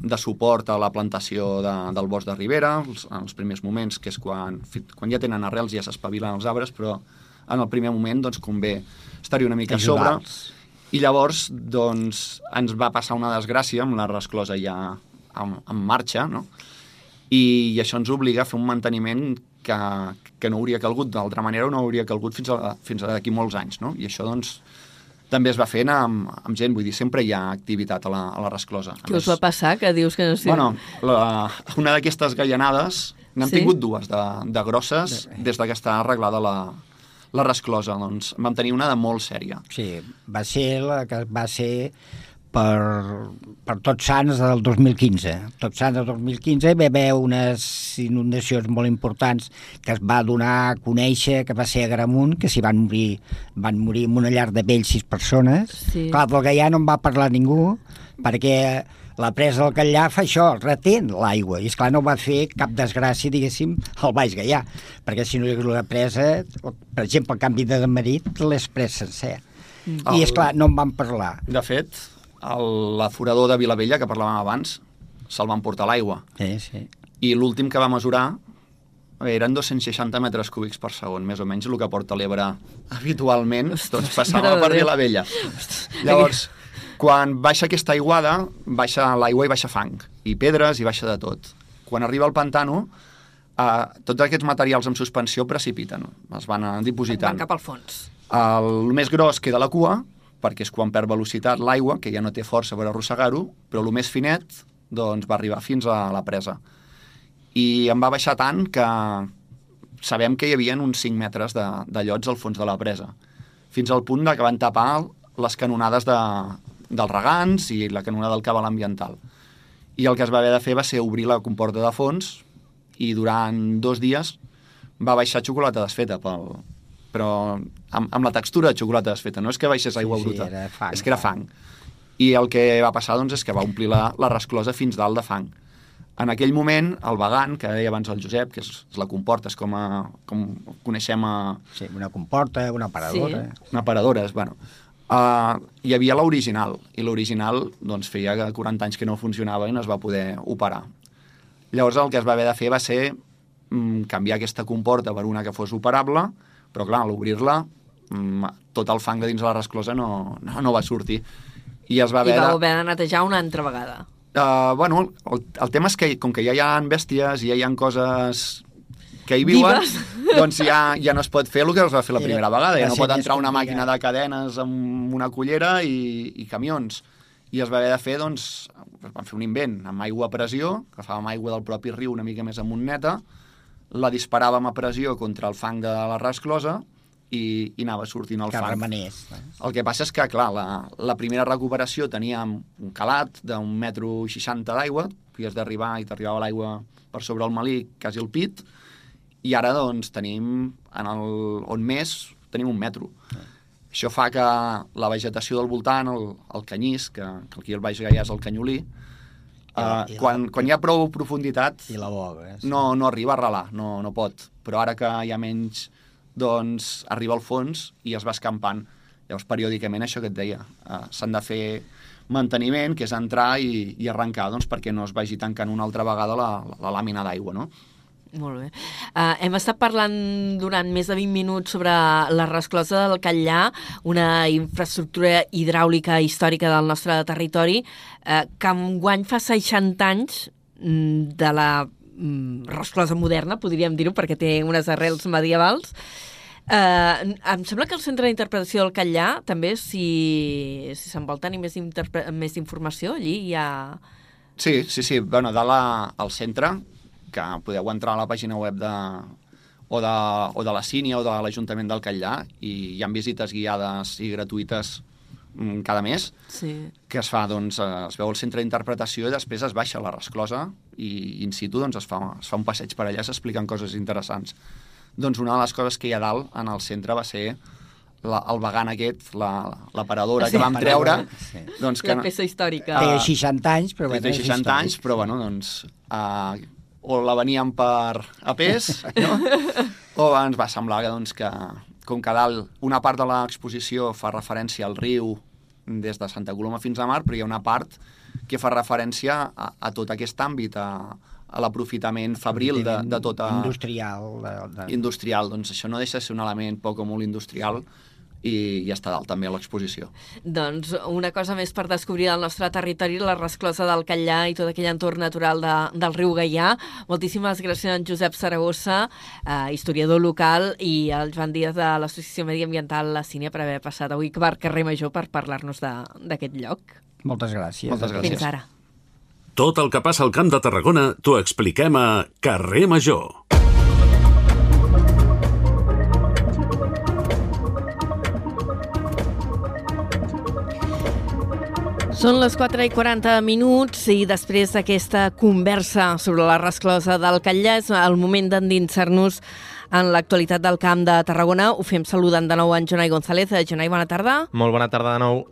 de suport a la plantació de, del bosc de Ribera, els, en els primers moments, que és quan, quan ja tenen arrels ja s'espavilen els arbres, però en el primer moment doncs, convé estar-hi una mica a sobre. I llavors doncs, ens va passar una desgràcia amb la resclosa ja en, en marxa, no? I, i això ens obliga a fer un manteniment que, que no hauria calgut d'altra manera o no hauria calgut fins a, fins a d'aquí molts anys, no? I això, doncs, també es va fent amb, amb gent, vull dir, sempre hi ha activitat a la, a la resclosa. Què us va passar, que dius que no sé... Bueno, la, una d'aquestes gallanades, n'hem Sí? tingut dues de, de grosses des de que està arreglada la, la resclosa. Doncs vam tenir una de molt sèria. Sí, va ser la que va ser per, per Tots Sants del 2015. Tots Sants del 2015 va haver unes inundacions molt importants que es va donar a conèixer que va ser a Gramunt, que s'hi van morir, van morir en una llar de vells sis persones. Sí. Clar, del Gaià no en va parlar ningú, perquè la presa del Catllà fa això, retén l'aigua, i esclar no va fer cap desgràcia, diguéssim, al Baix Gaià, perquè si no hi hagués la presa, per exemple, el canvi de marit l'és pres sencer. Mm. I és clar, no en van parlar. De fet, l'aforador de Vilavella, que parlàvem abans, se'l van portar a l'aigua. Sí, sí. I l'últim que va mesurar eren 260 metres cúbics per segon, més o menys el que porta l'Ebre habitualment, doncs passava per. Vilavella. Llavors, quan baixa aquesta aiguada, baixa l'aigua i baixa fang, i pedres i baixa de tot. Quan arriba al pantano, eh, tots aquests materials en suspensió precipiten, es van dipositant. Van cap al fons. El més gros queda la cua, perquè és quan perd velocitat l'aigua, que ja no té força per arrossegar-ho, però el més finet doncs, va arribar fins a la presa. I em va baixar tant que sabem que hi havia uns 5 metres de, de llots al fons de la presa, fins al punt de que van tapar les canonades de, dels regants i la canonada del cabal ambiental. I el que es va haver de fer va ser obrir la comporta de fons i durant dos dies va baixar xocolata desfeta pel, però amb, amb la textura de xocolata desfeta, no és que baixés aigua sí, bruta, era fang, és que era fang. I el que va passar doncs, és que va omplir la, la resclosa fins dalt de fang. En aquell moment, el vagant, que deia abans el Josep, que és, és la comporta, és com, a, com coneixem a sí una comporta, una paradora. Sí. una paradora, és, bueno, uh, hi havia l'original, i l'original doncs, feia 40 anys que no funcionava i no es va poder operar. Llavors el que es va haver de fer va ser mm, canviar aquesta comporta per una que fos operable, però clar, a l'obrir-la tot el fang de dins de la resclosa no, no, no va sortir. I es va I haver... vau de- haver de netejar una altra vegada. Uh, bueno, el, el tema és que com que ja hi ha bèsties i ja hi ha coses que hi viuen, Vives. doncs ja, ja no es pot fer el que es va fer la Era- primera vegada. Ja no pot entrar una màquina de cadenes amb una cullera i, i camions. I es va haver de fer, doncs, vam fer un invent amb aigua a pressió, agafàvem aigua del propi riu una mica més amuntneta, la disparàvem a pressió contra el fang de la resclosa i, i anava sortint el que fang. remenés. No? El que passa és que, clar, la, la primera recuperació teníem un calat d'un metro seixanta d'aigua, havies d'arribar i t'arribava l'aigua per sobre el malic, quasi el pit, i ara, doncs, tenim, en el, on més, tenim un metro. Això fa que la vegetació del voltant, el, el canyís, que, que aquí al Baix Gaià és el canyolí, eh, i la- quan, quan hi ha prou profunditat, I la boga. Eh? no, no arriba a relar, no, no pot. Però ara que hi ha menys, doncs arriba al fons i es va escampant. Llavors, periòdicament, això que et deia, eh, s'han de fer manteniment, que és entrar i, i arrencar, doncs, perquè no es vagi tancant una altra vegada la, la, la làmina d'aigua, no? Molt bé. Uh, hem estat parlant durant més de 20 minuts sobre la resclosa del Catllà, una infraestructura hidràulica històrica del nostre territori, uh, que enguany fa 60 anys mm, de la mm, resclosa moderna, podríem dir-ho, perquè té unes arrels medievals. Uh, em sembla que el centre d'interpretació del Catllà també, si si se'n vol tenir més, més informació, allí hi ha... Sí, sí, sí. Bueno, dalt al centre, que podeu entrar a la pàgina web de, o, de, o de la Sínia o de l'Ajuntament del Catllà i hi ha visites guiades i gratuïtes mm, cada mes Sí. que es fa, doncs, eh, es veu el centre d'interpretació i després es baixa a la resclosa i in situ doncs, es, fa, es fa un passeig per allà, s'expliquen coses interessants. Doncs una de les coses que hi ha dalt en el centre va ser la, el vagant aquest, la- l'aparadora Sí, que vam treure, sí. doncs que La peça històrica. Ah, Té 60 anys, però té bueno, és 60 històric. anys, però bueno, doncs, uh, o la veníem per a pes, no? o ens va semblar que, doncs, que com que dalt una part de l'exposició fa referència al riu des de Santa Coloma fins a Mar, però hi ha una part que fa referència a, a tot aquest àmbit, a, a l'aprofitament fabril de, de tota... Industrial. De, de... industrial. Doncs això no deixa de ser un element poc o molt industrial i, i està dalt també a l'exposició. Doncs una cosa més per descobrir el nostre territori, la resclosa del Catllà i tot aquell entorn natural de, del riu Gaià. Moltíssimes gràcies a en Josep Saragossa, eh, historiador local, i al Joan Díaz de l'Associació Mediambiental La Sínia per haver passat avui per carrer Major per parlar-nos de- d'aquest lloc. Moltes gràcies. Moltes gràcies. Fins ara. Tot el que passa al Camp de Tarragona t'ho expliquem a Carrer Major. Són les 4 i 40 minuts i després d'aquesta conversa sobre la resclosa del Catllà és el moment d'endinsar-nos en l'actualitat del Camp de Tarragona. Ho fem saludant de nou en Jonai González. Jonai, bona tarda. Molt bona tarda de nou.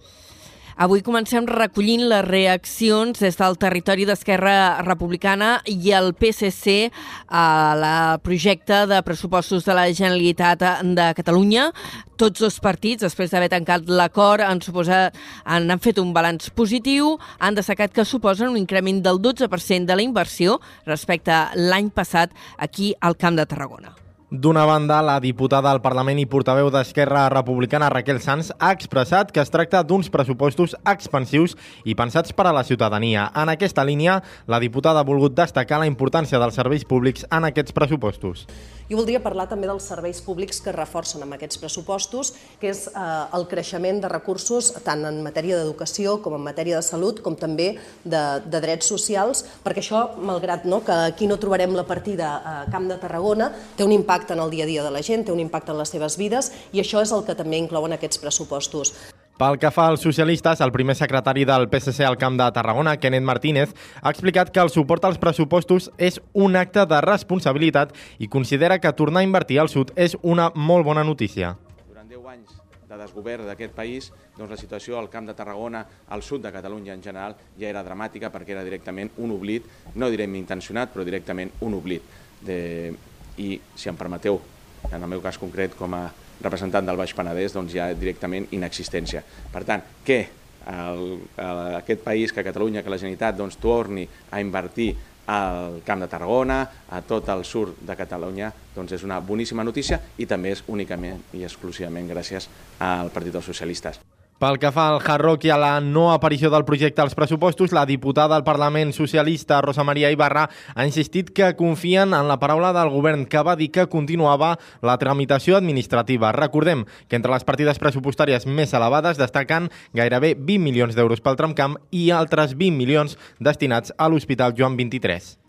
Avui comencem recollint les reaccions des del territori d'Esquerra Republicana i el PSC al projecte de pressupostos de la Generalitat de Catalunya. Tots dos partits, després d'haver tancat l'acord, han, suposat, han, han fet un balanç positiu, han destacat que suposen un increment del 12% de la inversió respecte a l'any passat aquí al Camp de Tarragona. D'una banda, la diputada al Parlament i portaveu d'Esquerra Republicana, Raquel Sanz, ha expressat que es tracta d'uns pressupostos expansius i pensats per a la ciutadania. En aquesta línia, la diputada ha volgut destacar la importància dels serveis públics en aquests pressupostos. Jo voldria parlar també dels serveis públics que reforcen amb aquests pressupostos, que és eh, el creixement de recursos tant en matèria d'educació com en matèria de salut, com també de, de drets socials, perquè això, malgrat no, que aquí no trobarem la partida a Camp de Tarragona, té un impacte en el dia a dia de la gent, té un impacte en les seves vides, i això és el que també inclouen aquests pressupostos. Pel que fa als socialistes, el primer secretari del PSC al Camp de Tarragona, Kenneth Martínez, ha explicat que el suport als pressupostos és un acte de responsabilitat i considera que tornar a invertir al sud és una molt bona notícia. Durant 10 anys de desgovern d'aquest país, doncs la situació al Camp de Tarragona, al sud de Catalunya en general, ja era dramàtica perquè era directament un oblit, no direm intencionat, però directament un oblit. De... I, si em permeteu, en el meu cas concret, com a representant del Baix Penedès, doncs ja directament inexistència. Per tant, que el, aquest país, que Catalunya, que la Generalitat, doncs, torni a invertir al Camp de Tarragona, a tot el sud de Catalunya, doncs és una boníssima notícia i també és únicament i exclusivament gràcies al Partit dels Socialistes. Pel que fa al Hard Rock i a la no aparició del projecte als pressupostos, la diputada del Parlament socialista Rosa Maria Ibarra ha insistit que confien en la paraula del govern que va dir que continuava la tramitació administrativa. Recordem que entre les partides pressupostàries més elevades destaquen gairebé 20 milions d'euros pel tramcamp i altres 20 milions destinats a l'Hospital Joan 23.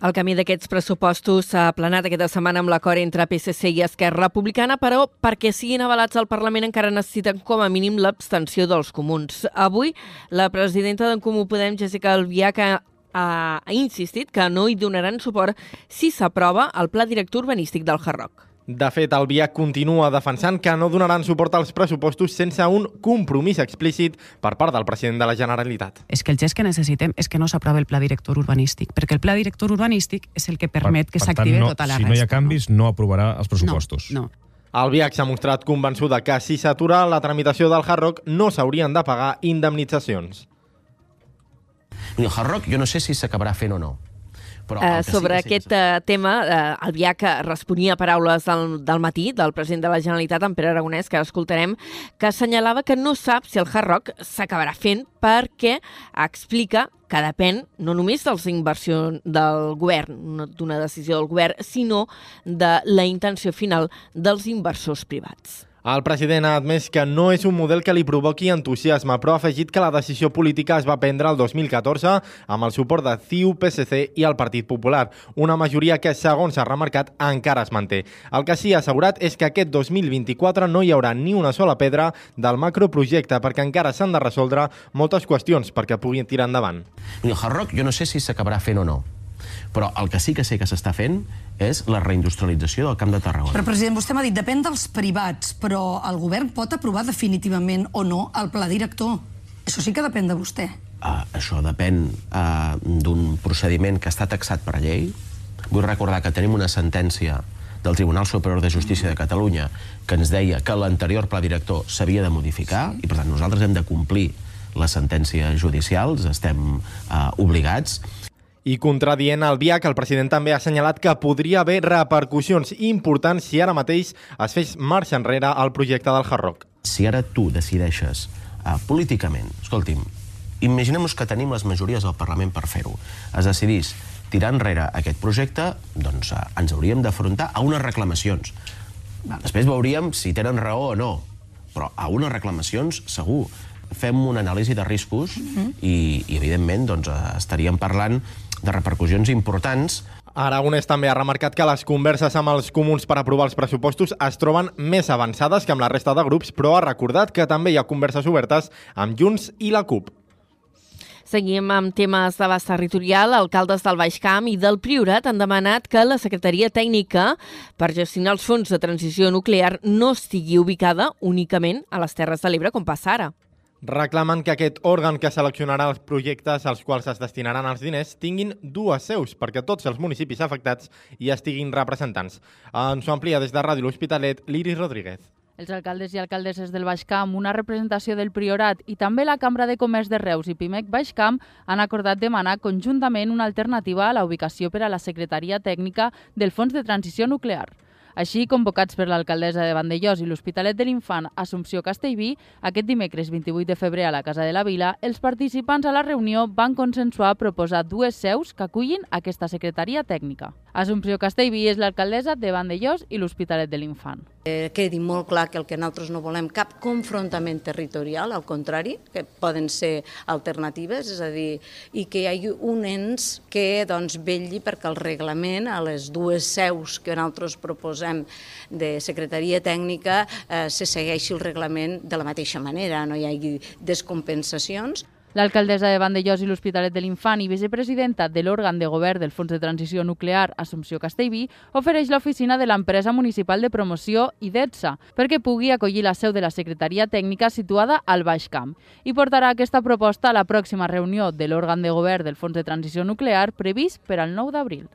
El camí d'aquests pressupostos s'ha aplanat aquesta setmana amb l'acord entre PSC i Esquerra Republicana, però perquè siguin avalats al Parlament encara necessiten com a mínim l'abstenció dels comuns. Avui, la presidenta d'en Comú Podem, Jessica Albiach, ha, ha insistit que no hi donaran suport si s'aprova el pla director urbanístic del Hard Rock. De fet, el BIAC continua defensant que no donaran suport als pressupostos sense un compromís explícit per part del president de la Generalitat. És que el gest que necessitem és que no s'aprovi el pla director urbanístic, perquè el pla director urbanístic és el que permet per, que tant, no, tota la si resta. no hi ha canvis, no, no aprovarà els pressupostos. No, no. El BIAC s'ha mostrat convençuda que si s'atura la tramitació del Hard Rock no s'haurien de pagar indemnitzacions. I el Hard Rock jo no sé si s'acabarà fent o no. Però Uh, sobre sí que sí aquest uh, tema, uh, el Biac responia a paraules del, del matí del president de la Generalitat, en Pere Aragonès, que escoltarem, que assenyalava que no sap si el Hard Rock s'acabarà fent perquè explica que depèn no només dels inversions del govern, no d'una decisió del govern, sinó de la intenció final dels inversors privats. El president ha admès que no és un model que li provoqui entusiasme, però ha afegit que la decisió política es va prendre el 2014 amb el suport de CiU, PSC i el Partit Popular, una majoria que, segons s'ha remarcat, encara es manté. El que sí ha assegurat és que aquest 2024 no hi haurà ni una sola pedra del macroprojecte perquè encara s'han de resoldre moltes qüestions perquè puguin tirar endavant. El Hard Rock jo no sé si s'acabarà fent o no. Però el que sí que sé que s'està fent és la reindustrialització del Camp de Tarragona. Però, president, vostè m'ha dit, depèn dels privats, però el govern pot aprovar definitivament o no el pla director. Això sí que depèn de vostè. Uh, això depèn uh, d'un procediment que està taxat per llei. Vull recordar que tenim una sentència del Tribunal Superior de Justícia de Catalunya que ens deia que l'anterior pla director s'havia de modificar i, per tant, nosaltres hem de complir les sentències judicials, estem uh, obligats. I contradient el BIAC, el president també ha assenyalat que podria haver repercussions importants si ara mateix es fes marxa enrere al projecte del Hard Rock. Si ara tu decideixes uh, políticament, escolti'm, imaginem-nos que tenim les majories al Parlament per fer-ho, es decidís tirar enrere aquest projecte, doncs uh, ens hauríem d'afrontar a unes reclamacions. Després veuríem si tenen raó o no, però a unes reclamacions segur. Fem una anàlisi de riscos i, i evidentment, doncs, eh, estaríem parlant de repercussions importants Aragonès també ha remarcat que les converses amb els comuns per aprovar els pressupostos es troben més avançades que amb la resta de grups, però ha recordat que també hi ha converses obertes amb Junts i la CUP. Seguim amb temes d'abast territorial. Alcaldes del Baix Camp i del Priorat han demanat que la Secretaria Tècnica per gestionar els fons de transició nuclear no estigui ubicada únicament a les Terres de l'Ebre, com passa ara. Reclamen que aquest òrgan que seleccionarà els projectes als quals es destinaran els diners tinguin dues seus perquè tots els municipis afectats hi estiguin representants. Ens ho amplia des de Ràdio L'Hospitalet, l'Iris Rodríguez. Els alcaldes i alcaldesses del Baix Camp, una representació del Priorat i també la Cambra de Comerç de Reus i Pimec Baix Camp han acordat demanar conjuntament una alternativa a la ubicació per a la Secretaria Tècnica del Fons de Transició Nuclear. Així, convocats per l'alcaldessa de Vandellós i l'Hospitalet de l'Infant Assumpció Castellví, aquest dimecres 28 de febrer a la Casa de la Vila, els participants a la reunió van consensuar proposar dues seus que acullin aquesta secretaria tècnica. Assumpció Castellví és l'alcaldessa de Vandellós i l'Hospitalet de l'Infant. Eh, quedi molt clar que el que nosaltres no volem cap confrontament territorial, al contrari, que poden ser alternatives, és a dir, i que hi hagi un ens que doncs, vetlli perquè el reglament a les dues seus que nosaltres proposem de secretaria tècnica eh, se segueixi el reglament de la mateixa manera, no hi hagi descompensacions. L'alcaldessa de Vandellós i l'Hospitalet de l'Infant i vicepresidenta de l'òrgan de govern del Fons de Transició Nuclear, Assumpció Castellví, ofereix l'oficina de l'empresa municipal de promoció IDETSA perquè pugui acollir la seu de la Secretaria Tècnica situada al Baix Camp i portarà aquesta proposta a la pròxima reunió de l'òrgan de govern del Fons de Transició Nuclear previst per al 9 d'abril.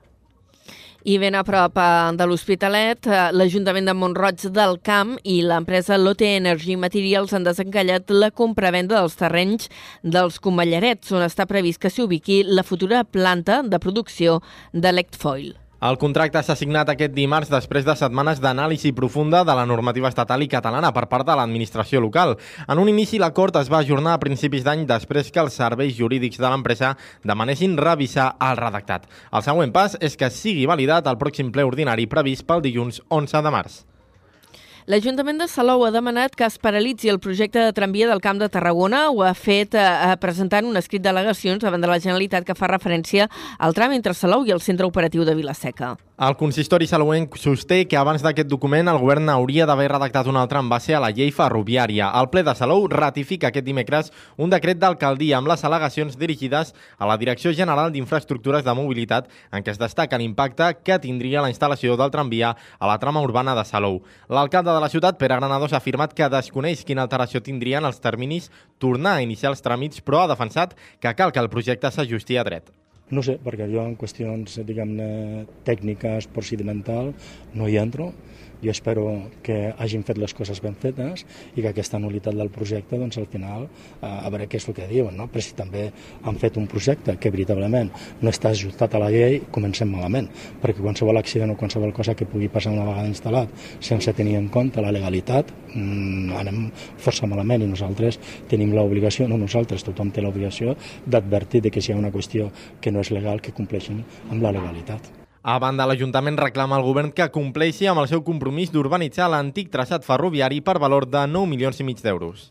I ben a prop eh, de l'Hospitalet, eh, l'Ajuntament de Montroig del Camp i l'empresa Lotte Energy Materials han desencallat la compra-venda dels terrenys dels Comallarets, on està previst que s'hi ubiqui la futura planta de producció d'Electfoil. El contracte s'ha signat aquest dimarts després de setmanes d'anàlisi profunda de la normativa estatal i catalana per part de l'administració local. En un inici, l'acord es va ajornar a principis d'any després que els serveis jurídics de l'empresa demanessin revisar el redactat. El següent pas és que sigui validat el pròxim ple ordinari previst pel dilluns 11 de març. L'Ajuntament de Salou ha demanat que es paralitzi el projecte de tramvia del Camp de Tarragona. Ho ha fet eh, presentant un escrit d'al·legacions davant de la Generalitat que fa referència al tram entre Salou i el Centre Operatiu de Vilaseca. El consistori salouenc sosté que abans d'aquest document el govern hauria d'haver redactat un altre en base a la llei ferroviària. El ple de Salou ratifica aquest dimecres un decret d'alcaldia amb les al·legacions dirigides a la Direcció General d'Infraestructures de Mobilitat en què es destaca l'impacte que tindria la instal·lació del tramvia a la trama urbana de Salou. L'alcalde de la ciutat, Pere Granados, ha afirmat que desconeix quina alteració tindrien els terminis tornar a iniciar els tràmits, però ha defensat que cal que el projecte s'ajusti a dret. No sé, perquè jo en qüestions, diguem-ne, tècniques, procedimental, no hi entro, jo espero que hagin fet les coses ben fetes i que aquesta nulitat del projecte, doncs al final, eh, a veure què és el que diuen, no? però si també han fet un projecte que veritablement no està ajustat a la llei, comencem malament, perquè qualsevol accident o qualsevol cosa que pugui passar una vegada instal·lat sense tenir en compte la legalitat, mmm, anem força malament i nosaltres tenim l'obligació, no nosaltres, tothom té l'obligació d'advertir de que si hi ha una qüestió que no és legal, que compleixin amb la legalitat. A banda, l'Ajuntament reclama al govern que compleixi amb el seu compromís d'urbanitzar l'antic traçat ferroviari per valor de 9 milions i mig d'euros.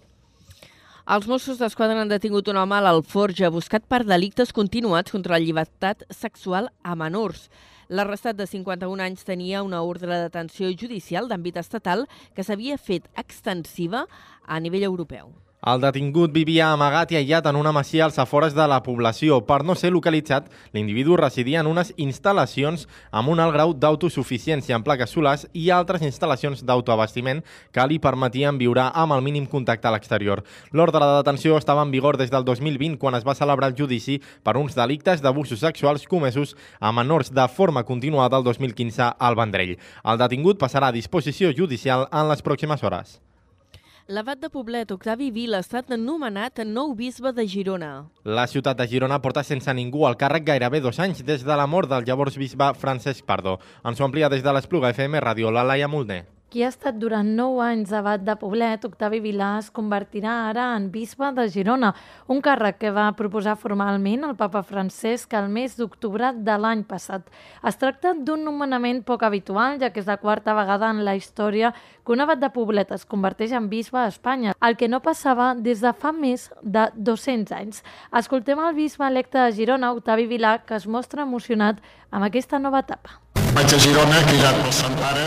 Els Mossos d'Esquadra han detingut un home a l'Alforja buscat per delictes continuats contra la llibertat sexual a menors. L'arrestat de 51 anys tenia una ordre de detenció judicial d'àmbit estatal que s'havia fet extensiva a nivell europeu. El detingut vivia amagat i aïllat en una masia als afores de la població. Per no ser localitzat, l'individu residia en unes instal·lacions amb un alt grau d'autosuficiència en plaques solars i altres instal·lacions d'autoabastiment que li permetien viure amb el mínim contacte a l'exterior. L'ordre de detenció estava en vigor des del 2020, quan es va celebrar el judici per uns delictes d'abusos sexuals comesos a menors de forma continuada el 2015 al Vendrell. El detingut passarà a disposició judicial en les pròximes hores. L'abat de Poblet, Octavi Vila, ha estat nomenat nou bisbe de Girona. La ciutat de Girona porta sense ningú al càrrec gairebé dos anys des de la mort del llavors bisbe Francesc Pardo. Ens ho amplia des de l'Espluga FM Ràdio, la Laia Molner qui ha estat durant 9 anys abat de Poblet, Octavi Vilà, es convertirà ara en bisbe de Girona, un càrrec que va proposar formalment el papa Francesc el mes d'octubre de l'any passat. Es tracta d'un nomenament poc habitual, ja que és la quarta vegada en la història que un abat de Poblet es converteix en bisbe a Espanya, el que no passava des de fa més de 200 anys. Escoltem el bisbe electe de Girona, Octavi Vilà, que es mostra emocionat amb aquesta nova etapa. Vaig a Girona, cridat pel Sant Pare,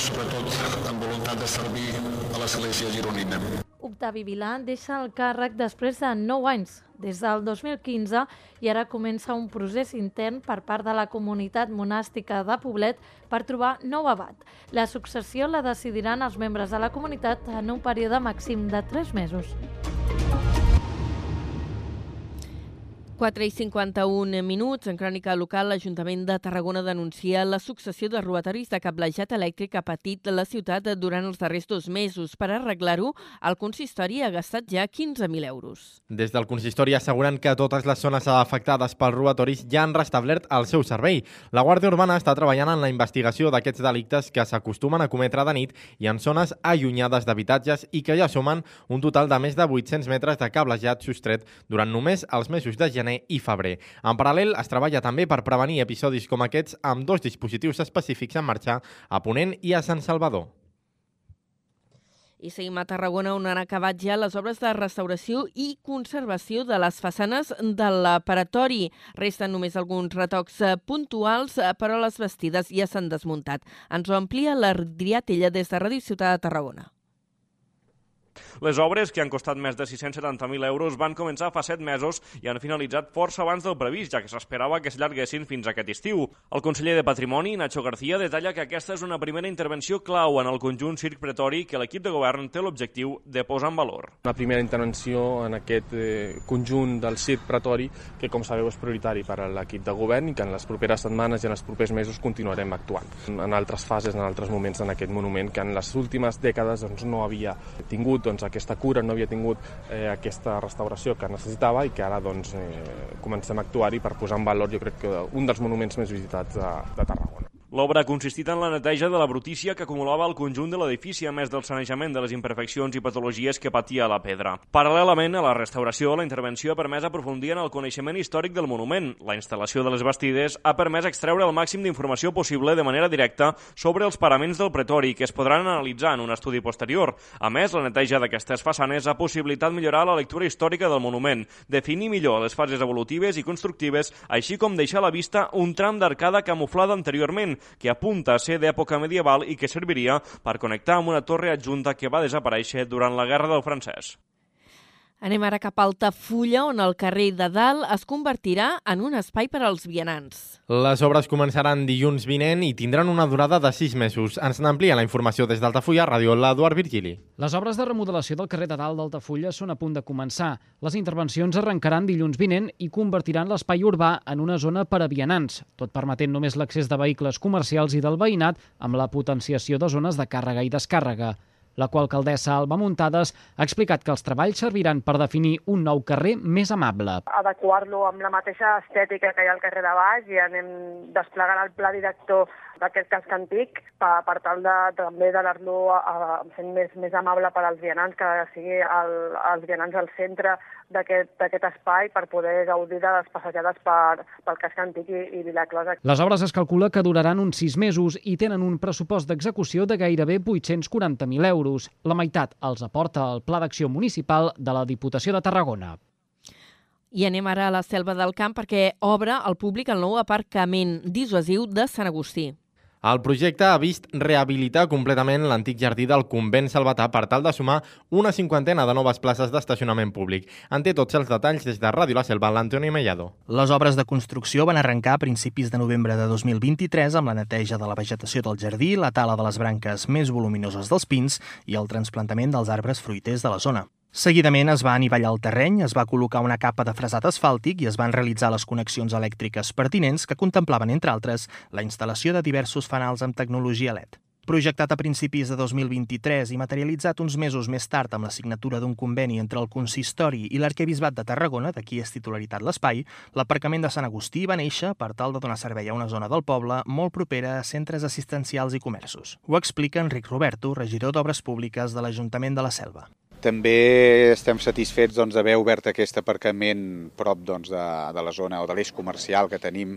sobretot amb voluntat de servir a l'Església gironina. Octavi Vilà deixa el càrrec després de 9 anys, des del 2015, i ara comença un procés intern per part de la comunitat monàstica de Poblet per trobar nou abat. La successió la decidiran els membres de la comunitat en un període màxim de 3 mesos. 4 i 51 minuts. En crònica local, l'Ajuntament de Tarragona denuncia la successió de robatoris de cablejat elèctric ha patit la ciutat durant els darrers dos mesos. Per arreglar-ho, el consistori ha gastat ja 15.000 euros. Des del consistori asseguren que totes les zones afectades pels robatoris ja han restablert el seu servei. La Guàrdia Urbana està treballant en la investigació d'aquests delictes que s'acostumen a cometre de nit i en zones allunyades d'habitatges i que ja sumen un total de més de 800 metres de cablejat sostret durant només els mesos de gener gener i febrer. En paral·lel, es treballa també per prevenir episodis com aquests amb dos dispositius específics en marxa a Ponent i a Sant Salvador. I seguim a Tarragona, on han acabat ja les obres de restauració i conservació de les façanes de l'aparatori. Resten només alguns retocs eh, puntuals, eh, però les vestides ja s'han desmuntat. Ens ho amplia l'Adrià Tella des de Ràdio Ciutat de Tarragona. Les obres, que han costat més de 670.000 euros, van començar fa 7 mesos i han finalitzat força abans del previst, ja que s'esperava que s'allarguessin fins aquest estiu. El conseller de Patrimoni, Nacho García, detalla que aquesta és una primera intervenció clau en el conjunt Circ Pretori que l'equip de govern té l'objectiu de posar en valor. Una primera intervenció en aquest eh, conjunt del Circ Pretori que, com sabeu, és prioritari per a l'equip de govern i que en les properes setmanes i en els propers mesos continuarem actuant. En altres fases, en altres moments en aquest monument que en les últimes dècades doncs, no havia tingut doncs, aquesta cura, no havia tingut eh, aquesta restauració que necessitava i que ara doncs, eh, comencem a actuar-hi per posar en valor, jo crec que un dels monuments més visitats de, de Tarragona. L'obra ha consistit en la neteja de la brutícia que acumulava el conjunt de l'edifici, a més del sanejament de les imperfeccions i patologies que patia la pedra. Paral·lelament a la restauració, la intervenció ha permès aprofundir en el coneixement històric del monument. La instal·lació de les bastides ha permès extreure el màxim d'informació possible de manera directa sobre els paraments del pretori, que es podran analitzar en un estudi posterior. A més, la neteja d'aquestes façanes ha possibilitat millorar la lectura històrica del monument, definir millor les fases evolutives i constructives, així com deixar a la vista un tram d'arcada camuflada anteriorment, que apunta a ser d'època medieval i que serviria per connectar amb una torre adjunta que va desaparèixer durant la Guerra del Francès. Anem ara cap a Altafulla, on el carrer de Dalt es convertirà en un espai per als vianants. Les obres començaran dilluns vinent i tindran una durada de 6 mesos. Ens n'amplia la informació des d'Altafulla, Ràdio l'Eduard Virgili. Les obres de remodelació del carrer de Dalt d'Altafulla són a punt de començar. Les intervencions arrencaran dilluns vinent i convertiran l'espai urbà en una zona per a vianants, tot permetent només l'accés de vehicles comercials i del veïnat amb la potenciació de zones de càrrega i descàrrega. La qual alcaldessa Alba Muntades ha explicat que els treballs serviran per definir un nou carrer més amable. Adequar-lo amb la mateixa estètica que hi ha al carrer de baix i anem desplegant el pla director d'aquest casc antic per, per tal de també d'anar-lo fent més, més amable per als vianants, que sigui el, els vianants al centre d'aquest espai per poder gaudir de les passejades per, pel casc antic i, i Vilaclosa. Les obres es calcula que duraran uns sis mesos i tenen un pressupost d'execució de gairebé 840.000 euros. La meitat els aporta el Pla d'Acció Municipal de la Diputació de Tarragona. I anem ara a la Selva del Camp perquè obre al públic el nou aparcament dissuasiu de Sant Agustí. El projecte ha vist rehabilitar completament l'antic jardí del convent salvatà per tal de sumar una cinquantena de noves places d'estacionament públic. En té tots els detalls des de Ràdio La Selva, l'Antoni Mellado. Les obres de construcció van arrencar a principis de novembre de 2023 amb la neteja de la vegetació del jardí, la tala de les branques més voluminoses dels pins i el transplantament dels arbres fruiters de la zona. Seguidament es va anivellar el terreny, es va col·locar una capa de fresat asfàltic i es van realitzar les connexions elèctriques pertinents que contemplaven, entre altres, la instal·lació de diversos fanals amb tecnologia LED. Projectat a principis de 2023 i materialitzat uns mesos més tard amb la signatura d'un conveni entre el Consistori i l'Arquebisbat de Tarragona, de qui és titularitat l'espai, l'aparcament de Sant Agustí va néixer per tal de donar servei a una zona del poble molt propera a centres assistencials i comerços. Ho explica Enric Roberto, regidor d'Obres Públiques de l'Ajuntament de la Selva. També estem satisfets doncs, d'haver obert aquest aparcament prop doncs, de, de la zona o de l'eix comercial que tenim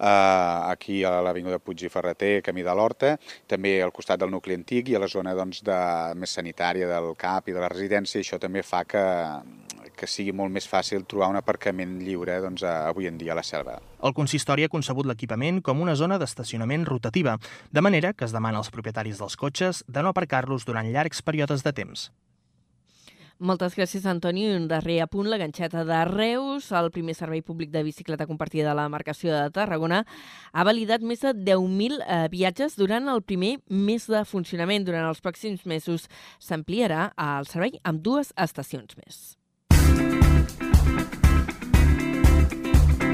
eh, aquí a l'Avinguda Puig i Ferreter, camí de l'Horta, també al costat del nucli antic i a la zona doncs, de, més sanitària del CAP i de la residència. Això també fa que, que sigui molt més fàcil trobar un aparcament lliure doncs, avui en dia a la selva. El consistori ha concebut l'equipament com una zona d'estacionament rotativa, de manera que es demana als propietaris dels cotxes de no aparcar-los durant llargs períodes de temps. Moltes gràcies, Antoni. Un darrer apunt, la ganxeta de Reus, el primer servei públic de bicicleta compartida de la marcació de Tarragona, ha validat més de 10.000 eh, viatges durant el primer mes de funcionament. Durant els pròxims mesos s'ampliarà el servei amb dues estacions més.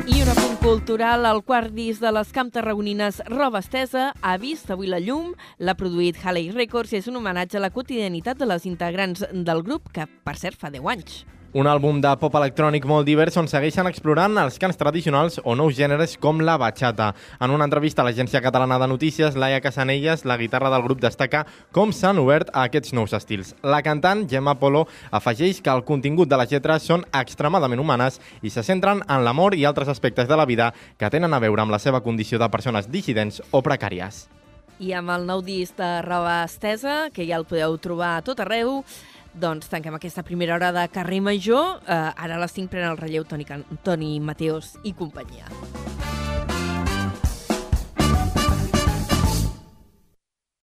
I un apunt cultural, el quart disc de les camp tarragonines Roba Estesa ha vist avui la llum, l'ha produït Halley Records i és un homenatge a la quotidianitat de les integrants del grup, que per cert fa 10 anys. Un àlbum de pop electrònic molt divers on segueixen explorant els cants tradicionals o nous gèneres com la bachata. En una entrevista a l'Agència Catalana de Notícies, Laia Casanelles, la guitarra del grup, destaca com s'han obert a aquests nous estils. La cantant, Gemma Polo, afegeix que el contingut de les lletres són extremadament humanes i se centren en l'amor i altres aspectes de la vida que tenen a veure amb la seva condició de persones dissidents o precàries. I amb el nou disc de roba estesa, que ja el podeu trobar a tot arreu, doncs tanquem aquesta primera hora de carrer major. Eh, ara a les 5 pren el relleu Toni, Can Toni Mateos i companyia.